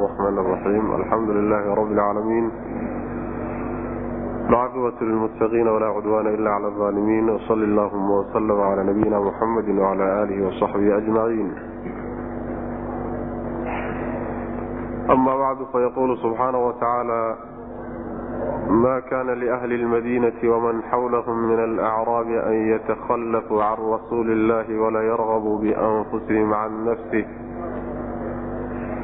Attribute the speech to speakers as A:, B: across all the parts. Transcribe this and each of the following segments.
A: الرحمن الرحيم الحمد لله رب العالمين العاقبة للمتقين ولا عدوان إلا على الظالمين وصل اللهم وسلم على نبينا محمد وعلى آله وصحبه أجمعين أما بعد فيقول سبحانه وتعالى ما كان لأهل المدينة ومن حولهم من الأعراب أن يتخلفوا عن رسول الله ولا يرغبوا بأنفسهم عن نفسه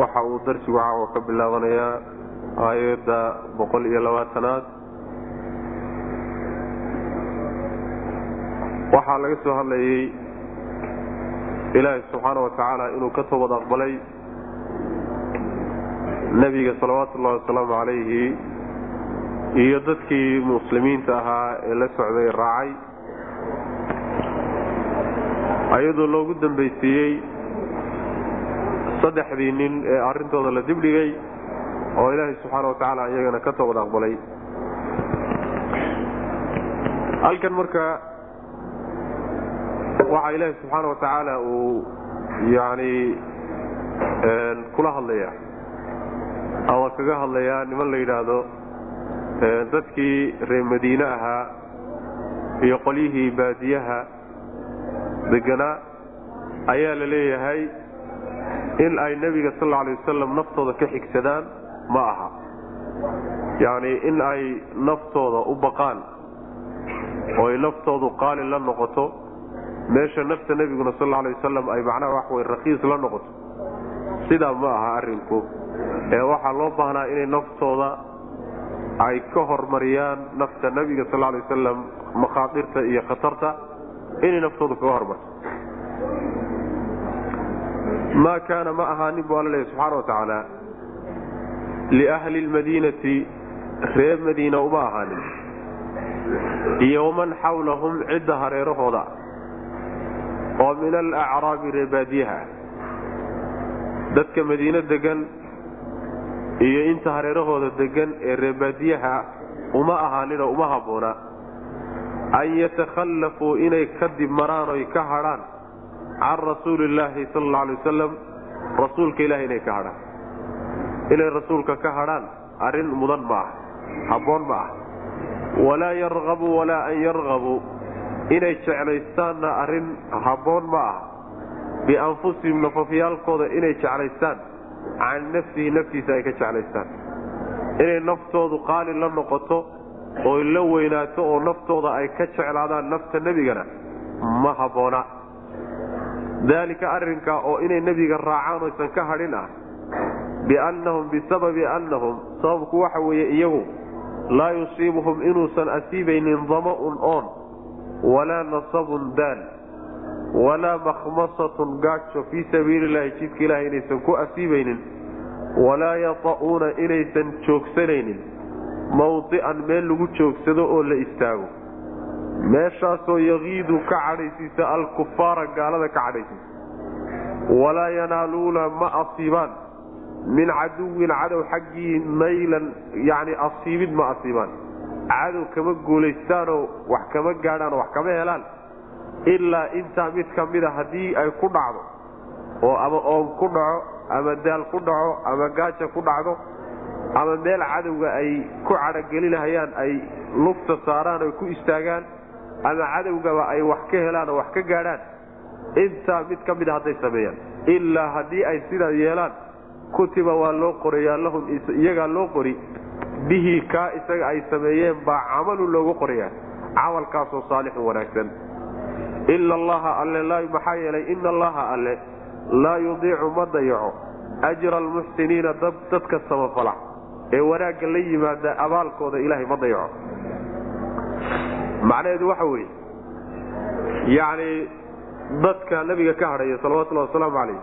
A: waxa uu darsigu caawa ka bilaabanayaa aayadda boqol iyo labaatanaad. Waxaa laga soo hadlayay ilaahay subxaana wa tacaala inuu ka toobad aqbalay nebiga salawaatu ullahi wasalaamu calayhi iyo dadkii muslimiinta ahaa ee la socday raacay. Ayadoo loogu dambaysiiyey saddexdii nin ee arrintooda la dibdhigay oo ilaahay subxaana wa tacaala iyagana ka toobad aqbalay. Halkan marka waxaa ilaahay subxaana wa tacaala uu yani kula hadlayaa ama kaga hadlayaa niman la yidhaahdo dadkii reer madiine ahaa iyo qolyihii baadiyaha deganaa ayaa la leeyahay in ay nebiga sal alay wasalam naftooda ka xigsadaan ma aha. Yacni in ay naftooda u baqaan oo ay naftoodu qaali la noqoto meesha nafta nebiguna sal alay wasalam ay macnaha wax wey rakhiis la noqoto sidaa ma aha arrinku. Ee waxaa loo baahnaa inay naftooda ay ka hormariyaan nafta nebiga sal alay wasalam makhaadirta iyo khatarta inay naftooda kaga hormarto maa kaana ma ahaanin bu alla leeya subxaana wa tacaala liahli lmadiinati reer madiina uma ahaanin iyo waman xawlahum cidda hareerahooda oo min alacraabi reebaadiyaha dadka madiino degan iyo inta hareerahooda degan ee reebaadiyaha uma ahaaninoo uma habboona an yatakhallafuu inay kadib maraan oy ka hadhaan can rasuuli illaahi sal alla alay wasalam rasuulka ilahi inay ka hadhaan inay rasuulka ka hadhaan arrin mudan ma aha habboon ma ah walaa yarqabuu walaa an yarqabuu inay jeclaystaanna arrin habboon ma ah bianfusihim nafafyaalkooda inay jeclaystaan can nafsihi naftiisa ay ka jeclaystaan inay naftoodu qaali la noqoto oy la weynaato oo naftooda ay ka jeclaadaan nafta nebigana ma habboona daalika arrinkaa oo inay nebiga raacaan oysan ka hadhin ah biannahum bisababi annahum sababku waxa weeye iyagu laa yusiibuhum inuusan asiibaynin dama'un oon walaa nasabun daal walaa makhmasatun gaajo fii sabiili illaahi jidka ilahi inaysan ku asiibaynin walaa yata'uuna inaysan joogsanaynin mawdi'an meel lagu joogsado oo la istaago meeshaasoo yaqiidu ka cadhaysiisa alkufaara gaalada ka cadhaysiisa. Walaa yanaaluuna ma asiibaan. Min caduwin cadow xaggii naylan yani asiibid ma asiibaan. Cadow kama guulaystaanoo wax kama gaadhaan oo wax kama helaan. Ilaa intaa mid ka mida haddii ay ku dhacdo oo ama oon ku dhaco ama daal ku dhaco ama gaaja ku dhacdo ama meel cadowga ay ku cadhogelinahayaan ay lugta saaraan oy ku istaagaan ama cadowgaba ay wax ka helaan oo wax ka gaadhaan. Intaa mid ka mida hadday sameeyaan. Ilaa haddii ay sidaa yeelaan kutiba waa loo qorayaa lahum iyagaa loo qori. Bihi kaa isaga ay sameeyeen baa camalu loogu qorayaa. Camalkaasoo saalixun wanaagsan. Ina allaha alle maxaa yeelay ina allaha alle laa yudiicu ma dayaco. Ajra almuxsiniina dadka samafala. Ee wanaagga la yimaada abaalkooda ilaahay ma dayaco macnaheedu waxa weeye yacni dadka nebiga ka hadhaya salawatullahi wasalaamu calayh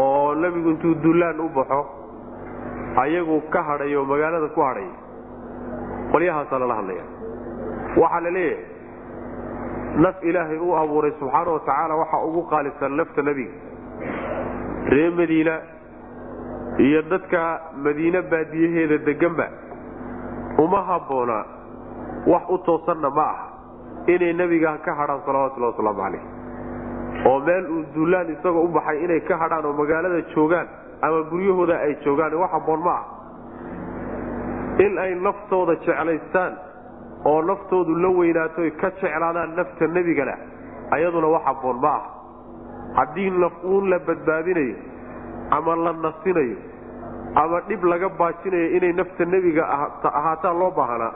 A: oo nebigu intuu dullaan u baxo ayagu ka hadhay oo magaalada ku hadhay qolyahaasaa lala hadlaya. Waxaa la leeyahay naf ilaahay uu abuuray subxaana wa tacaala waxaa ugu qaalisan nafta nebiga. Ree madiina iyo dadka madiine baadiyaheeda deganba uma habboona wax u toosanna ma aha. Inay nebiga ka hadhaan salawatullahi wasalaamu calayh oo meel uu duulaan isagoo u baxay inay ka hadhaan oo magaalada joogaan ama guryahooda ay joogaan wax habboon ma aha. In ay naftooda jeclaystaan oo naftoodu la weynaato ka jeclaadaan nafta nebigana ayaduna wax habboon ma aha. Haddii naf uun la badbaadinayo ama la nasinayo ama dhib laga baajinayo inay nafta nebiga ahaataan loo baahanaa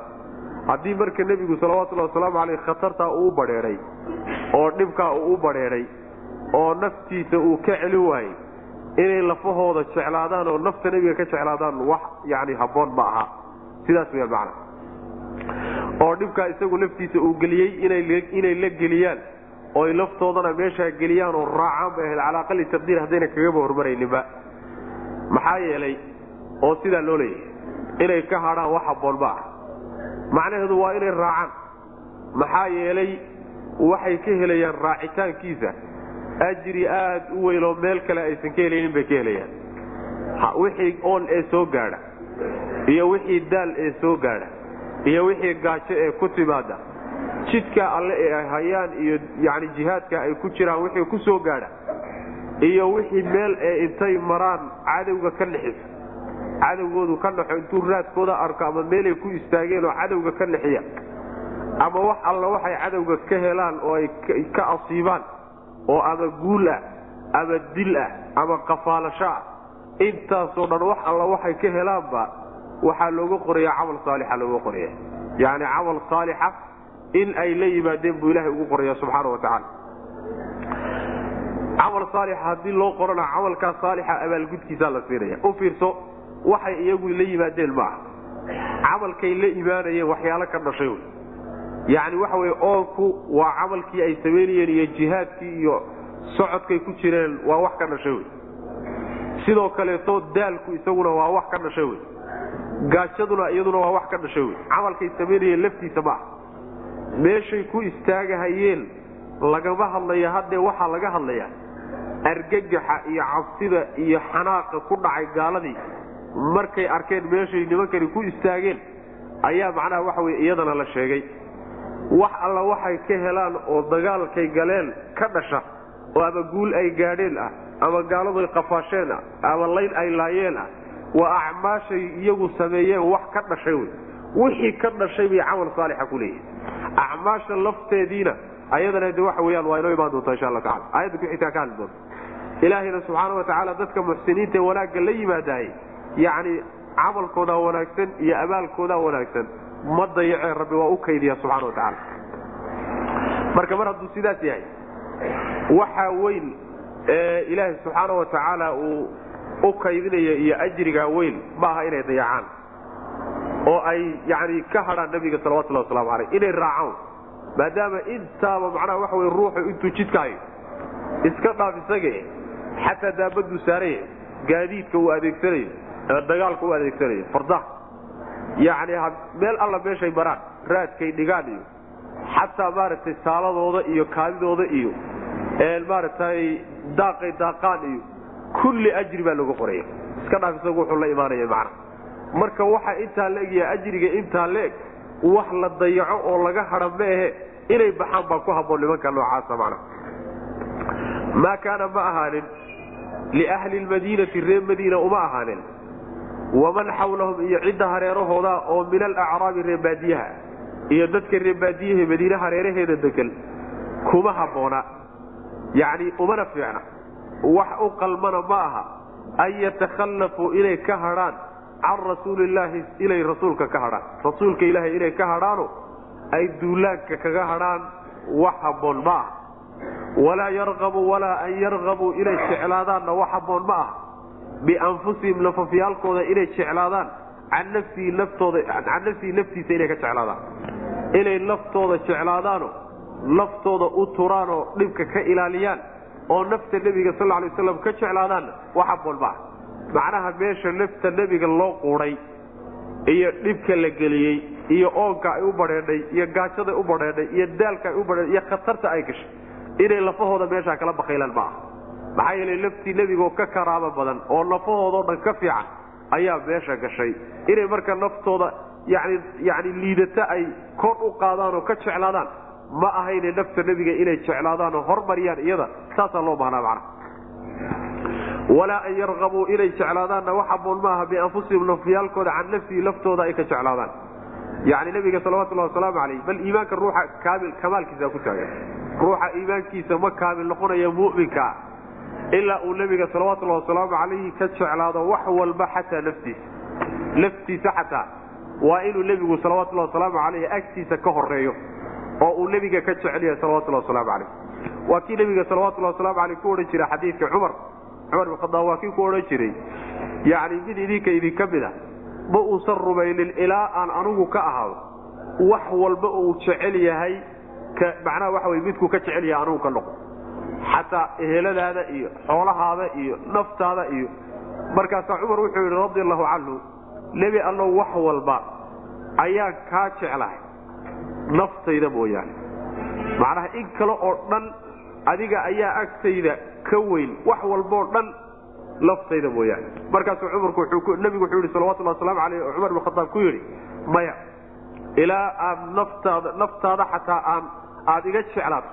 A: haddii marka nebigu salawatullahi wasalaamu caleyh khatartaa uu u badheedhay oo dhibkaa uu u badheedhay oo naftiisa uu ka celin waayey inay lafahooda jeclaadaan oo nafta nebiga ka jeclaadaan wax yani habboon ma aha. Sidaas weyaan macna oo dhibkaa isagu laftiisa uu geliyey inay la geliyaan ooy laftoodana meeshaa geliyaan oo raacaan bay ahayd calaa aqali taqdiir haddayna kagaba hormarayninba. Maxaa yeelay oo sidaa loo leeyahay inay ka hadhaan wax habboon ma ah macnaheedu waa inay raacaan. Maxaa yeelay waxay ka helayaan raacitaankiisa. Ajri aad u weyn oo meel kale aysan ka helaynin bay ka helayaan. Wixii oon ee soo gaadha iyo wixii daal ee soo gaadha iyo wixii gaajo ee ku timaada jidka alle ee ay hayaan iyo yani jihaadka ay ku jiraan wixii ku soo gaadha iyo wixii meel ee intay maraan cadowga ka nixisa cadowgoodu ka naxo intuu raadkooda arko ama meelay ku istaageen oo cadowga ka nixiya ama wax alla waxay cadowga ka helaan oo ay ka asiibaan oo ama guul ah ama dil ah ama qafaalasho ah intaasoo dhan wax alla waxay ka helaanba waxaa looga qoraya camal saalixa looga qoraya yani camal saalixa in ay la yimaadeen buu ilahay ugu qoraya subxaana wa tacaala. Camal saalixa haddii loo qorana camalkaa saalixa abaalgudkiisaa la siinaya u fiirso waxay iyagu la yimaadeen maaha. Camalkay la imaanayeen waxyaalo ka dhashay wy yani waxa weye oonku waa camalkii ay samaynayeen iyo jihaadkii iyo socodkay ku jireen waa wax ka dhashay wy sidoo kaleeto daalku isaguna waa wax ka dhashay wy gaajaduna iyaduna waa wax ka dhashay wy camalkay samaynayeen laftiisa maaha. Meeshay ku istaagahayeen lagama hadlaya haddee waxaa laga hadlaya argagaxa iyo cabsida iyo xanaaqa ku dhacay gaaladii markay arkeen meeshay nimankani ku istaageen ayaa macnaha waxa wey iyadana la sheegay. Wax alla waxay ka helaan oo dagaalkay galeen ka dhasha oo ama guul ay gaadheen ah ama gaaladuay qafaasheen ah ama layn ay laayeen ah waa acmaashay iyagu sameeyeen wax ka dhashay wey. Wixii ka dhashay bay camal saalixa ku leeyihiin acmaasha lafteediina ayadana de waxa weyaan waa inoo imaan doontaa insha alla tacala aayadda ku xigtaa ka hadli doonta ilaahayna subxaana wa tacaala dadka muxsiniinta ee wanaagga la yimaadaayey yacni camalkoodaa wanaagsan iyo abaalkoodaa wanaagsan ma dayacee rabbi waa u kaydiya subxana wa tacaala marka mar hadduu sidaas yahay waxaa weyn ee ilaahay subxaana wa tacaala uu u kaydinaya iyo ajrigaa weyn maaha inay dayacaan oo ay yani ka hadhaan nabiga salawatullahi waslamu aleyh inay raacaan. Maadaama intaaba macnaha waxa wey ruuxu intuu jidkaayo iska dhaaf isage xataa daabaduu saaraya gaadiidka uu adeegsanayo dagaalka u adeegsanayo fardaha yani meel alla meeshay maraan raadkay dhigaan iyo xataa maaragtay saaladooda iyo kaadidooda iyo maaragtay daaqay daaqaan iyo kulli ajri baa lagu qoraya iska dhaaf isagu wuxuu la imaanaya macna. Marka waxa intaa la egya ajriga intaa la eg wax la dayaco oo laga hada ma ahe inay baxaan baa ku haboon nimanka noocaasa macna. Maa kaana ma ahaanin liahli lmadiinati reer madiina uma ahaanin waman xawlahum iyo cidda hareerahooda oo min alacraabi reebaadiyaha iyo dadka reebaadiyaha madiine hareeraheeda degan kuma habboona yacni umana fiicna. Wax u qalmana ma aha an yatakhallafuu inay ka hadhaan can rasuulillaahi inay rasuulka ka hadhaan. Rasuulka ilaahay inay ka hadhaano ay duulaanka kaga hadhaan wax habboon ma aha. Walaa yarqabuu walaa an yarqabuu inay jeclaadaanna wax habboon ma aha bianfusihim nafafyaalkooda inay jeclaadaan can nafsihi naftiisa inay ka jeclaadaan. Inay naftooda jeclaadaano naftooda u turaanoo dhibka ka ilaaliyaan oo nafta nebiga sal lay waslam ka jeclaadaanna wax habboon ma aha macnaha meesha nafta nebiga loo quuday iyo dhibka la geliyey iyo oonka ay u badheedhay iyo gaajaday u badheedhay iyo daalka ay u badheedhay iyo khatarta ay gashay inay lafahooda meeshaa kala bakaylaan ma aha maxaa yeelay laftii nebigaoo ka karaamo badan oo lafahoodao dhan ka fiican ayaa meesha gashay. Inay marka naftooda yani yani liidata ay kor u qaadaan oo ka jeclaadaan ma ahayne nafta nebiga inay jeclaadaan oo hormariyaan iyada saasaa loo baahnaa macnaha walaa an yarqabuu inay jeclaadaanna wax aboon maaha bianfusihim nafyaalkooda can nafsihi laftooda ay ka jeclaadaan. Yani nebiga salawatullahi wasalaamu calayh bal iimaanka ruuxa kaamil kamaalkiisa ku taagan. Ruuxa iimaankiisa ma kaamil noqonaya mu'minkaa ilaa uu nebiga salawatullahi wasalaamu calayhi ka jeclaado wax walba xataa naftiisa. Laftiisa xataa. Waa inuu nebigu salawatullahi wasalaamu calayhi agtiisa ka horeeyo oo uu nebiga ka jecel yahay salawatullahi wasalaamu calayh waa kii nebiga salawatullahi wasalaamu calayh ku odhan jira xadiidka cumar. Cumar bin khadaab waa kii ku odhan jiray. Yacni mid idinka idinka mid a ma uusan rumaynin ilaa aan anugu ka ahaado. Wax walba uu jecel yahay macnaha waxa wey midkuu ka jecel yahay anugu ka noqo xataa eheladaada iyo xoolahaada iyo naftaada iyo markaasaa cumar wuxuu yidhi radi allahu canhu nebi allow wax walba ayaan kaa jeclahay naftayda mooyaane. Macnaha in kale oo dhan adiga ayaa agtayda ka weyn wax walboo dhan laftayda mooyaane. Markaasuu cumarku nebigu wuxuu yidhi salawatullahi waslamu aleyh oo cumar bin khataab ku yidhi maya ilaa aad naftaada xataa aan aada iga jeclaato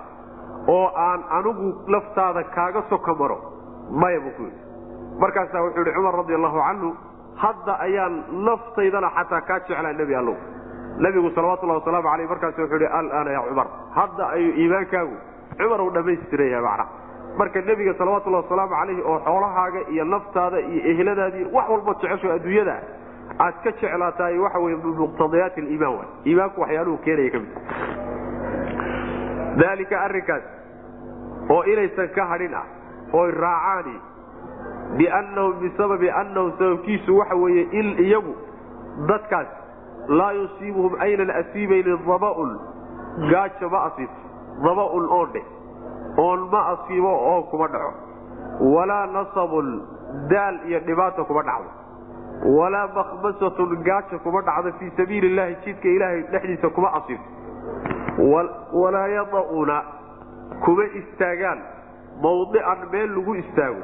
A: oo aan anigu laftaada kaaga soka maro maya buu ku yidhi. Markaasaa wuxuu yidhi cumar radi allahu canhu hadda ayaan naftaydana xataa kaa jeclaa nebi allow. Nebigu salawatullahi wasalaamu aleyh markaasu wuxuu yidhi alaana ya cumar hadda ayuu iimaankaagu cumar uu dhammaystiran yahay macnaha marka nebiga salawatullahi wasalaamu calayhi oo xoolahaaga iyo naftaada iyo ehladaadii wax walba jecesho adduunyada aad ka jeclaataay waxa wey min muqtadayaati liimaan waay. Iimaanku waxyaaluhu keenaya ka mid daalika arrinkaas oo inaysan ka hadhin ah oy raacaani biannahum bisababi annahum sababkiisu waxa weeye in iyagu dadkaas laa yusiibuhum aynan asiibaynin daba'un gaajo ma asiibto daba'un oondhe oon ma asiibo oo kuma dhaco. Walaa nasabun daal iyo dhibaata kuma dhacdo. Walaa makhmasatun gaaja kuma dhacdo fii sabiili illahi jidka ilaahay dhexdiisa kuma asiibto walaa yada'una kuma istaagaan. Mawdican meel lagu istaago.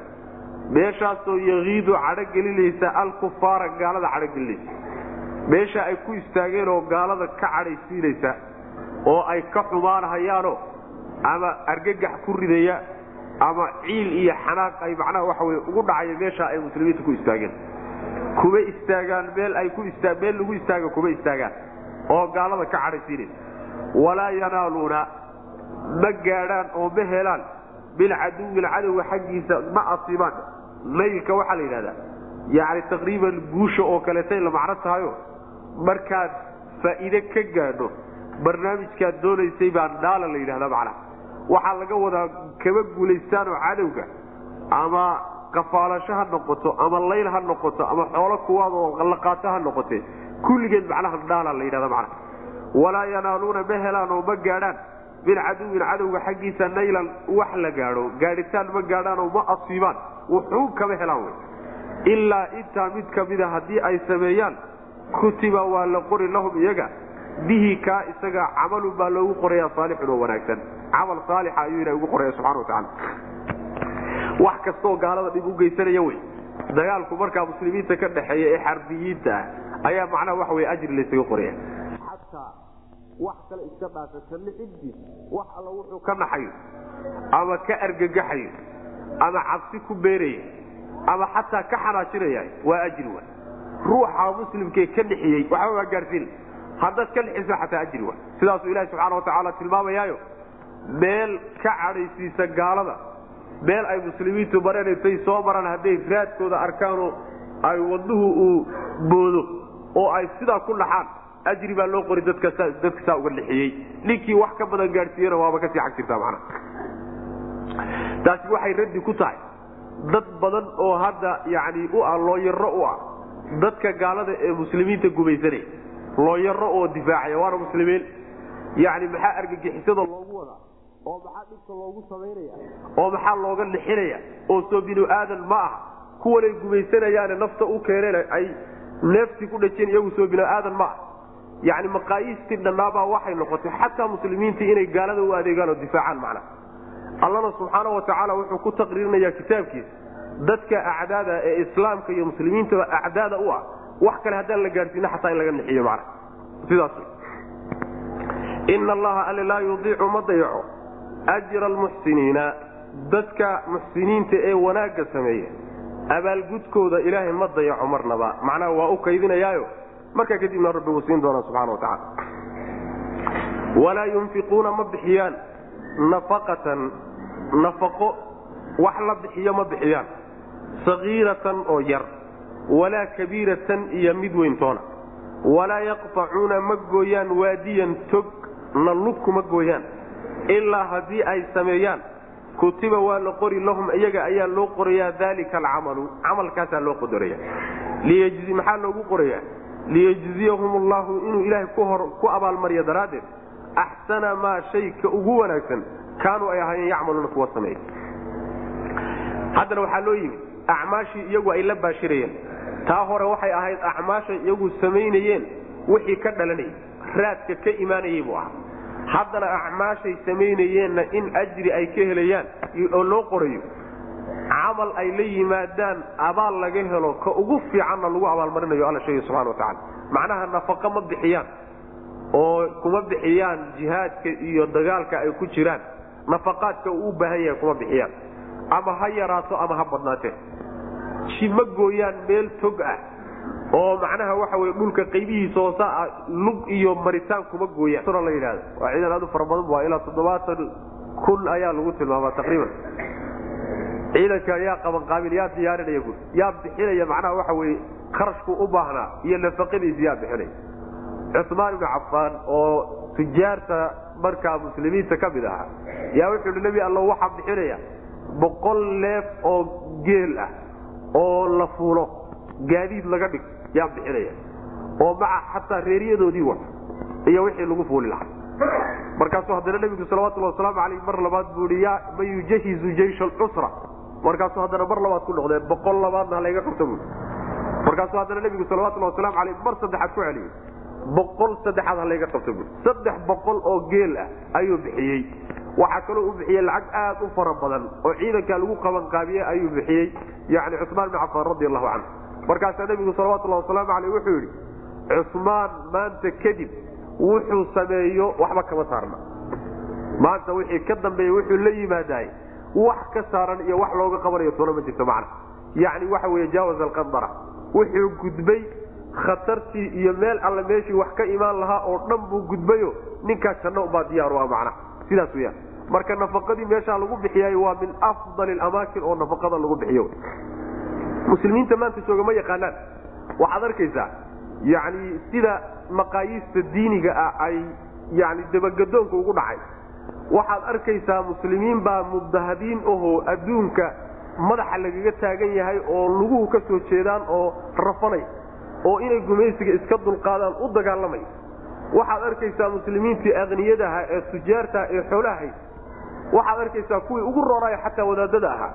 A: Meeshaasoo yakiidu cadho gelinaysa alkufaara gaalada cadho gelinaysa. Meesha ay ku istaageen oo gaalada ka cadhaysiinaysa oo ay ka xumaanhayaano ama argagax ku ridaya ama ciil iyo xanaaq ay macnaha waxa wey ugu dhacaya meesha ay muslimiinta ku istaageen. Kuma istaagaan meel ay ku meel lagu istaaga kuma istaagaan oo gaalada ka cadhaysiinaysa walaa yanaaluuna ma gaadhaan oo ma helaan. Bilcaduwil cadowga xaggiisa ma asiibaan. Naylka waxaa la yidhahdaa yani taqriiban guusha oo kaleetay la macno tahayo markaad faa'iide ka gaadho barnaamijkaad doonaysay baa dhaala la yidhahdaa macnaha. Waxaa laga wadaa kama guulaystaanoo cadowga ama qafaalasho ha noqoto ama layl ha noqoto ama xoolo kuwaad oo laqaato ha noqote kulligeed macnaha dhaala la yidhahda macnaha walaa yanaaluuna ma helaan oo ma gaadhaan. Min caduwin cadowga xaggiisa naylan wax la gaadho gaadhitaan ma gaadhaanoo ma asiibaan wuxuu kama helaan wy ilaa intaa mid kamida haddii ay sameeyaan kutiba waa la qori lahum iyaga. Bihi kaa isaga camalun baa loogu qoraya saalixun oo wanaagsan. Camal saalixa ayuu ilaha ugu qoraya subxana watacaala wax kastaoo gaalada dhib u geysanaya wey. Dagaalku markaa muslimiinta ka dhexeeya ee xarbiyiinta ah ayaa macnaha waxa wey ajri laysaga qoraya wax kale iska dhaasa kalixintiis wax alla wuxuu ka naxayo ama ka argagaxayo ama cabsi ku beeraya ama xataa ka xanaajinaya? Waa ajri wa ruuxa muslimkee ka dhixiyey waxba waa gaadhsiin haddaad ka dhixisa xataa ajri wa sidaasuu ilahi subxaana watacaala tilmaamayaayo meel ka cadhaysiisa gaalada meel ay muslimiintu mareen intay soo maraan hadday raadkooda arkaanoo ay wadnuhu uu boodo oo ay sidaa ku dhaxaan ajri baa loo qori dadka saa uga dhixiyey ninkii wax ka badan gaadhsiiyana waaba ka sii macnaha taasi waxay raddi ku tahay. Dad badan oo hadda yani u ah looyaro u ah dadka gaalada ee muslimiinta gumaysanaya looyaro oo difaacaya waana muslimiin. Yani maxaa argagixisada loogu wadaa oo maxaa dhibka loogu samaynaya? Oo maxaa looga nixinaya oo soo binu aadan ma ah kuwanay gumaysanayaane nafta u keeneen ay neeftii ku dhajeen iyagu soo bini-aadan ma ah yacni maqaayiistii dhannaabaa waxay noqotay xataa muslimiintii inay gaalada u adeegaan oo difaacaan macnaha allana subxaana wa tacaala wuxuu ku taqriirinayaa kitaabkiisa dadka acdaada ee islaamka iyo muslimiintaba acdaada u ah wax kale haddaan la gaadhsiina xataa in laga nixiyo macnaha sidaas ina allaha alle laa yudiicu ma dayaco ajra almuxsiniina dadka muxsiniinta ee wanaagga sameeya abaalgudkooda ilaahay ma dayaco marnaba macnaha waa u kaydinayaayo markaa kadibna rabbi wuu siin doonaa subxana wa tacala walaa yunfiquuna ma bixiyaan nafaqatan nafaqo wax la bixiyo ma bixiyaan. Sagiiratan oo yar walaa kabiiratan iyo mid weyntoona walaa yaqtacuuna ma gooyaan waadiyan tog na lugkuma gooyaan. Ilaa haddii ay sameeyaan kutiba waa la qori lahum iyaga ayaa loo qorayaa dalika alcamalu camalkaasaa loo qodoraya. Maxaa loogu qorayaa liyejziyahum allahu inuu ilaahay ku abaalmaryo daraaddeed. Axsana maa shayka ugu wanaagsan kaanuu ay ahaayeen yacmaluuna kuwa sameeya haddana waxaa loo yimi acmaashii iyagu ay la baashirayeen. Taa hore waxay ahayd acmaashay iyagu samaynayeen wixii ka dhalanayay raadka ka imaanayay buu ahaa. Haddana acmaashay samaynayeenna in ajri ay ka helayaan oo loo qorayo camal ay la yimaadaan abaal laga helo ka ugu fiicanna lagu abaalmarinayo alla sheegay subxana wa tacala macnaha nafaqo ma bixiyaan oo kuma bixiyaan jihaadka iyo dagaalka ay ku jiraan. Nafaqaadka uu u baahan yahay kuma bixiyaan. Ama ha yaraato ama ha badnaatee. Ma gooyaan meel tog ah oo macnaha waxa wey dhulka qaybihiisa hoosa ah lug iyo maritaan kuma gooyaan. La yidhahda waa ciidan aad u fara badan waa ilaa toddobaatan kun ayaa lagu tilmaamaa taqriiban ciidanka yaa qabanqaabil yaa diyaarinaya bu yaa bixinaya macnaha waxa weye kharashku u baahnaa iyo nafaqadiisa yaa bixinaya cusmaan ibnu cafaan oo tujaarta markaa muslimiinta ka mid ahaa yaa wuxuu hi nebi allo waxaa bixinaya boqol neef oo geel ah oo la fuulo gaadiid laga dhig yaa bixinaya. Oo maca xataa reeriyadoodii wa iyo wixii lagu fuuli lahaa. Markaasuu haddana nebigu salawatulli wasalaamu aleyh mar labaad buu i ya man yujahizu jaysh alcusra markaasuu haddana mar labaad ku noqdee boqol labaadna halayga qabta bu markaasuu haddana nebigu salawatulli wasalaamu aleyh mar saddexaad ku celiyey. Boqol saddexaad halayga qabta bu saddex boqol oo geel ah ayuu bixiyey. Waxaa kaloo u bixiyey lacag aad u fara badan oo ciidanka lagu qabanqaabiye ayuu bixiyey yani cusmaan bin cafaan radi allahu canhu. Markaasaa nebigu salawatullahi wasalaamu aleyh wuxuu yidhi cusmaan maanta kadib wuxuu sameeyo waxba kama saarna. Maanta wixii ka dambeeya wuxuu la yimaadaay wax ka saaran iyo wax looga qabanayo toona ma jirto macna. Yacni waxa weeye jaawaza alqandara wuxuu gudbay khatartii iyo meel alle meeshii wax ka imaan lahaa oo dhan buu gudbayo. Ninkaa janno ubaa diyaaru ah macnaha sidaas weyaan marka nafaqadii meeshaa lagu bixiyay waa min afdali amaakin oo nafaqada lagu bixiyo. Muslimiinta maanta jooga ma yaqaanaan. Waxaad arkaysaa yani sida maqaayiista diiniga ah ay yani dabagadoonka ugu dhacay waxaad arkaysaa muslimiin baa mudahadiin ahoo adduunka madaxa lagaga taagan yahay oo luguhu ka soo jeedaan oo rafanay oo inay gumaysiga iska dulqaadaan u dagaalamay. Waxaad arkaysaa muslimiintii akniyadaha ee tujaarta ee xoolaha hayd. Waxaad arkaysaa kuwii ugu roonaayo xataa wadaadada ahaa.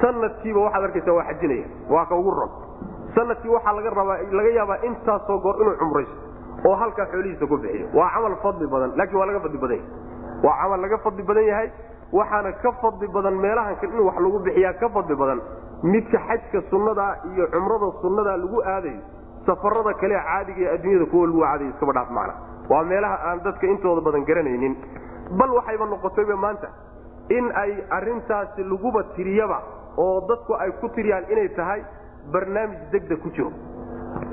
A: Sanadkiiba waxaad arkaysaa waa xajinaya waa ka ugu ron sannadkii waxaa laga rabaa laga yaabaa intaasoo goor inuu cumrayso oo halkaa xoolihiisa ku bixiyo. Waa camal fadli badan laakiin waa laga fadli badan yahay waa camal laga fadli badan yahay waxaana ka fadli badan meelahan in wax lagu bixiyaa ka fadli badan. Midka xajka sunnada iyo cumrada sunnada lagu aadayo safarada kale caadiga ee adduunyada kuwa lagu aadayo iskaba dhaaf macna. Waa meelaha aan dadka intooda badan garanaynin. Bal waxayba noqotayba maanta in ay arintaasi laguba tiriyaba oo dadku ay ku tiriyaan inay tahay barnaamij degdeg ku jiro.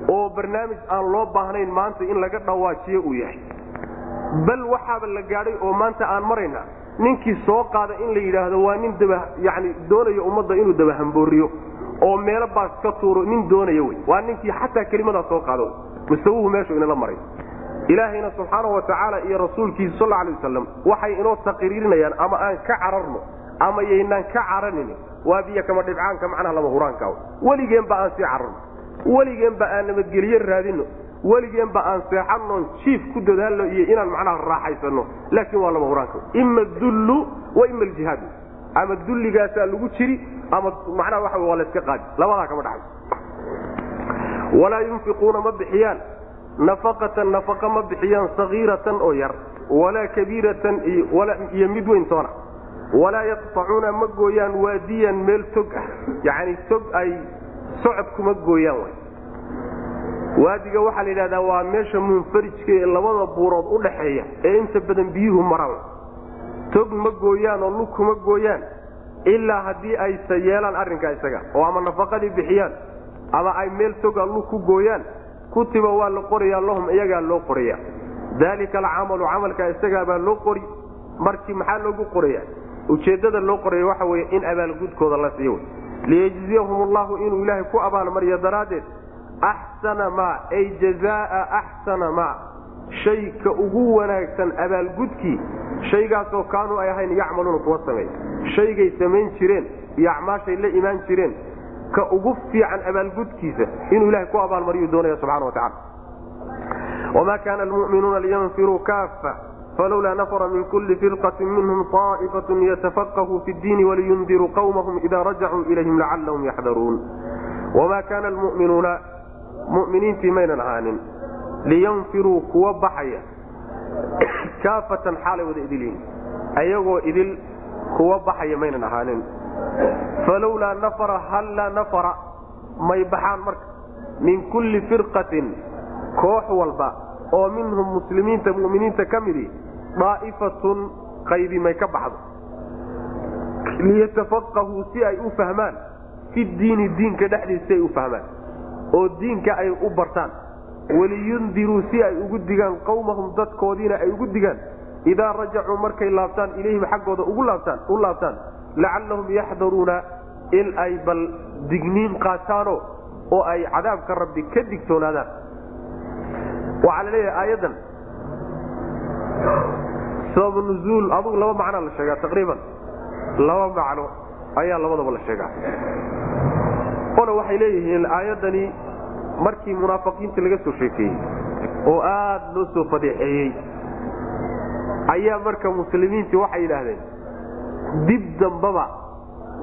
A: Oo barnaamij aan loo baahnayn maanta in laga dhawaajiyo uu yahay bal waxaaba la gaadhay oo maanta aan marayna. Ninkii soo qaada in la yidhaahdo waa nin daba yani doonayo ummadda inuu dabahambooriyo oo meelo baas ka tuuro nin doonaya wey. Waa ninkii xataa kelimadaa soo qaado. Mustawuhu meeshu inala maray. Ilaahayna subxaana wa tacaala iyo rasuulkiisa sal alay wasalam waxay inoo taqriirinayaan ama aan ka cararno ama yaynaan ka caranin waa biyo kama dhibcaanka macnaha lama huraanka. Weligeenba aan sii cararno. Weligeenba aan nabadgelyo raadino weligeenba aan seexanoon jiif ku dadaalno iyo inaan macnaha raaxaysano laakiin waa lama huraanka. Ima dullu wa ima aljihaad ama dulligaasaa lagu jiri ama macnaha waxa waa layska qaadi. Labadaa kama dhaxayso walaa yunfiquuna ma bixiyaan. Nafaqatan nafaqa ma bixiyaan sagiiratan oo yar. Walaa kabiiratan iyo mid weyn toona. Walaa yaqtacuuna ma gooyaan waadiyan meel tog ah. Yacni tog ay socodkuma gooyaan way waadiga waxaa la yidhahdaa waa meesha munfarijka ee labada buurood u dhaxeeya ee inta badan biyuhu maraan. Tog ma gooyaan oo lug kuma gooyaan ilaa haddii aysa yeelaan arrinkaa isaga oo ama nafaqadii bixiyaan ama ay meel toga lug ku gooyaan kutiba waa la qorayaa lahum iyagaa loo qoraya daalika alcamalu camalkaa isagaabaa loo qori markii maxaa loogu qoraya ujeeddada loo qoraya waxa weye in abaalgudkooda la siiyo. Liyejziyahum allahu inuu ilaahay ku abaalmariyo daraaddeed axsana maa ay jazaa axsana maa shayka ugu wanaagsan abaalgudkii shaygaasoo kaanuu ay ahayn yacmaluuna kuwa sameey shaygay samayn jireen iyo acmaashay la imaan jireen ka ugu fiican abaalgudkiisa inuu ilahay ku abaalmariyuu doonaya subxana watacala wma kana almu'minuuna liyanfiruu kaafa falowlaa nafra min kuli firqati minhum طaa'ifat yatafaqahuu fi ddiini waliyundiruu qawmahum ida rajacuu ilayhim lacalahum yaxdaruun wamaa kaana almu'minuuna mu'miniintii maynan ahaanin liyanfiruu kuwa baxaya kaafatan xaalay wada idilyihin ayagoo idil kuwa baxaya maynan ahaanin. Falowlaa nafara hallaa nafara may baxaan marka. Min kulli firqatin koox walba oo minhum muslimiinta muminiinta ka midi daa'ifatun qaybi may ka baxdo. Liyatafaqahuu si ay u fahmaan fi diini diinka dhexdiisa si ay u fahmaan oo diinka ay u bartaan. Waliyundiruu si ay ugu digaan qawmahum dadkoodiina ay ugu digaan. Idaa rajacuu markay laabtaan ilayhim xaggooda ugu laabtaan u laabtaan lacallahum yaxdaruuna in ay bal digniin qaataano oo ay cadaabka rabbi ka digtoonaadaan. Waxaa la leeyahay aayaddan. Sabab nuzuul adugu laba macnaa la sheegaa taqriiban. Laba macno ayaa labadaba la sheegaa ona waxay leeyihiin aayaddani markii munaafiqiinta laga soo sheekeeyey oo aad loo soo fadeexeeyey ayaa marka muslimiintii waxay yidhaahdeen dib dambaba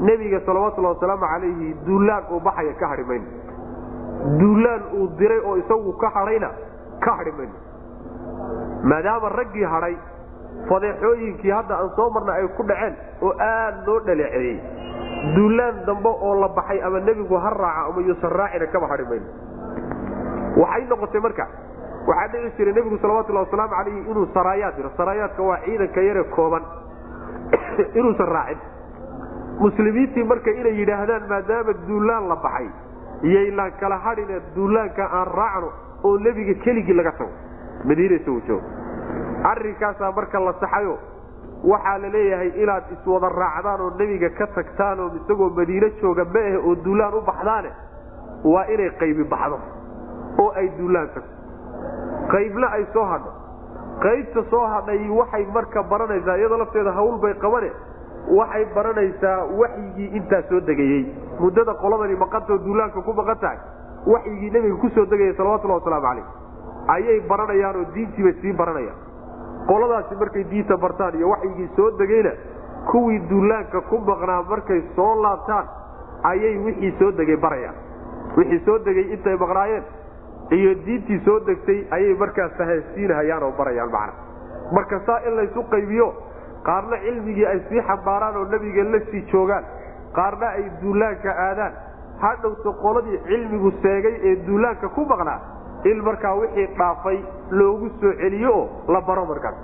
A: nebiga salawatullahi wasalaamu calayhi duulaan uu baxaya ka hadhi mayno duulaan uu diray oo isagu ka hadhayna ka hadhi mayno maadaama raggii hadhay fadeexooyinkii hadda aan soo marna ay ku dhaceen oo aad loo dhaleeceeyey duulaan dambe oo la baxay ama nebigu ha raaca ama yuusan raacina kaba hadhi mayno waxay noqotay marka waxaa dhici jiray nebigu salawatullahi wasalaamu calayhi inuu saraayaad diro saraayaadka waa ciidanka yare kooban. Inuusan raacin. Muslimiintii marka inay yidhaahdaan maadaama duulaan la baxay yaylaan kala hadhine duulaanka aan raacno oo nebiga keligii laga tago. Madiina isagu joogo arrinkaasaa marka la saxayo waxaa la leeyahay inaad iswada raacdaan oo nebiga ka tagtaan oo isagoo madiine jooga ma ahe oo duulaan u baxdaane waa inay qaybi baxdo oo ay duulaan tagto. Qaybna ay soo hadho. Qaybta soo hadhay waxay marka baranaysaa iyadoo lafteeda hawl bay qabane waxay baranaysaa waxyigii intaa soo degayey muddada qoladani maqantao duulaanka ku maqan tahay waxyigii nebiga ku soo degaya salawatullahi wasalaamu calayh ayay baranayaan oo diintiibay sii baranayaan qoladaasi markay diinta bartaan iyo waxyigii soo degayna kuwii duulaanka ku maqnaa markay soo laabtaan ayay wixii soo degay barayaan. Wixii soo degay intay maqnaayeen iyo diintii soo degtay ayay markaa fahansiinhayaan oo barayaan macna. Marka saa in laysu qaybiyo qaarna cilmigii ay sii xambaaraan oo nebiga la sii joogaan qaarna ay duulaanka aadaan. Hadhowta qoladii cilmigu seegay ee duulaanka ku maqnaa in markaa wixii dhaafay loogu soo celiyo oo la baro markaas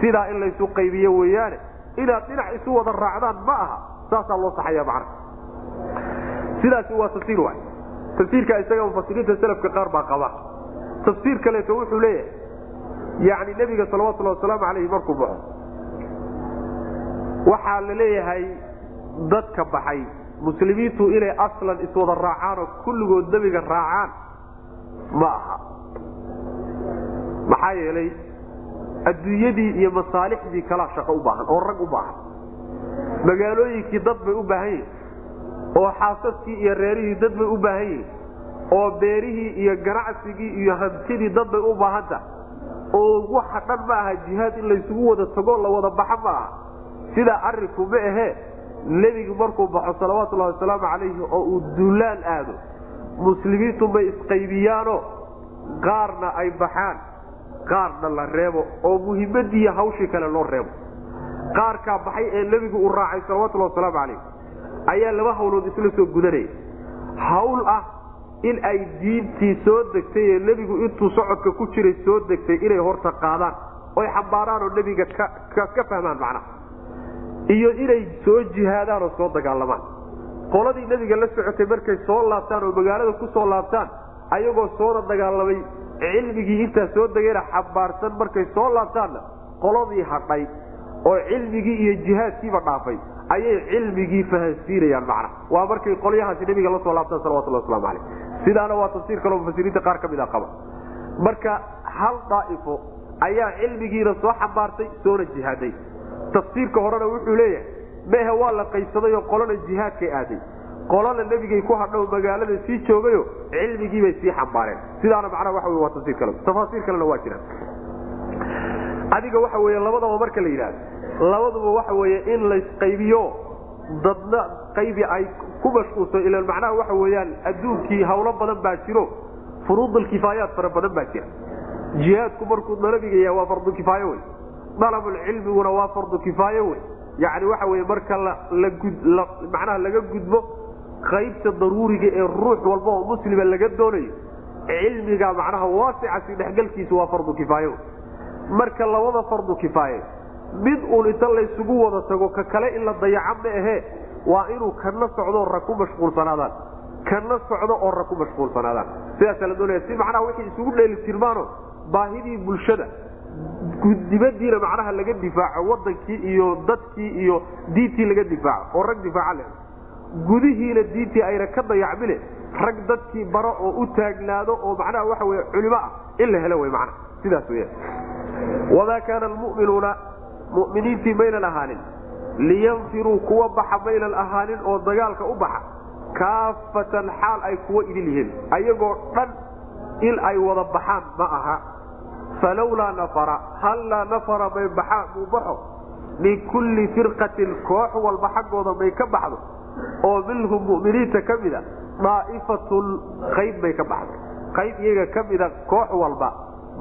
A: sidaa in laysu qaybiyo weeyaane inaad dhinac isu wada raacdaan ma aha saasaa loo saxaya macna. Sidaasi waa tafsiir waay. Tafsiirka isaga mufasiriinta selafka qaar baa qaba. Tafsiir kaleeto wuxuu leeyahay yani nebiga salawatullahi wasalaamu calayhi markuu baxo waxaa la leeyahay dadka baxay muslimiintu inay aslan iswada raacaan oo kulligood nebiga raacaan ma aha maxaa yeelay adduunyadii iyo masaalixdii kalaa shaqo u baahan oo rag u baahan. Magaalooyinkii dad bay u baahan yihiin oo xaasaskii iyo reerihii dad bay u baahan yihiin oo beerihii iyo ganacsigii iyo hantidii dad bay u baahanta oo waxa dhan ma aha jihaad in laysugu wada tago la wada baxa ma aha. Sidaa arinku ma ahee nebigu markuu baxo salawaatullahi wasalaamu calayhi oo uu duulaan aado muslimiintu may isqaybiyaanoo qaarna ay baxaan qaarna la reebo oo muhimmadiiyo hawshii kale loo reebo. Qaarkaa baxay ee nebigu uu raacay salawatullahi wasalaamu calayh ayaa laba hawlood isla soo gudanaya hawl ah in ay diintii soo degtay ee nebigu intuu socodka ku jiray soo degtay inay horta qaadaan oy xambaaraan oo nebiga ka fahmaan macnaha. Iyo inay soo jihaadaan oo soo dagaalamaan qoladii nebiga la socotay markay soo laabtaan oo magaalada ku soo laabtaan ayagoo soona dagaalamay cilmigii intaa soo degayna xambaarsan markay soo laabtaanna qoladii hadhay oo cilmigii iyo jihaadkiiba dhaafay ayay cilmigii fahansiinayaan macna waa markay qolyahaasi nebiga la soo laabtaan salawatullah waslamu caleyh sidaana waa tafsiir kaloo mufasiriinta qaar ka mid a qaba. Marka hal daa'ifo ayaa cilmigiina soo xambaartay soona jihaaday. Tafsiirka horena wuxuu leeyahay mehe waa la qaybsaday oo qolana jihaadkay aaday. Qolana nebigay ku hadho magaalada sii joogayo cilmigiibay sii xambaareen. Sidaana macnaha waxa waa tafsiir kale. Tafaasiir kalena waa jiraan. Adiga waxa wey labadaba marka la yidhaahdo. Labaduba waxa weeye in laysqaybiyo dadna qaybi ay ku mashquulso ilan macnaha waxa weeyaan adduunkii hawlo badan baa jiro. Furuudulkifaayaat fara badan baa jira. Jihaadku markuu nabiga yahay waa fardu kifaayo wey dalabulcilmiguna waa fardu kifaayo wey yani waxa wey marka macnaha laga gudbo qaybta daruuriga ee ruux walba oo muslima laga doonayo cilmiga macnaha waasicasi dhexgalkiisa waa fardu kifaayo. Marka labada fardu kifaaye mid uun inta laysugu wada tago ka kale in la dayaca ma ahee waa inuu kana socdo rag ku mashquulsanaadaan. Kana socdo oo rag ku mashquulsanaadaan. Sidaasa la doonaya si macnaha wixii isugu dheeli tirmaano baahidii bulshada dibadiina macnaha laga difaaco wadankii iyo dadkii iyo diintii laga difaaco oo rag difaaca le gudihiina diintii ayna ka dayacmine rag dadkii baro oo u taagnaado oo macnaha waxa wey culimo ah in la helo wey macnaha. Sidaas weya wamaa kaana almu'minuuna mu'miniintii maynan ahaanin. Liyanfiruu kuwa baxa maynan ahaanin oo dagaalka u baxa. Kaafatan xaal ay kuwa idil yihiin. Ayagoo dhan in ay wada baxaan ma aha falowlaa nafara hallaa nafara may baxaan muu baxo min kulli firqatin koox walba xaggooda may ka baxdo oo minhum mu'miniinta ka mida daa'ifatun qayb may ka baxdo qayb iyaga ka mida koox walba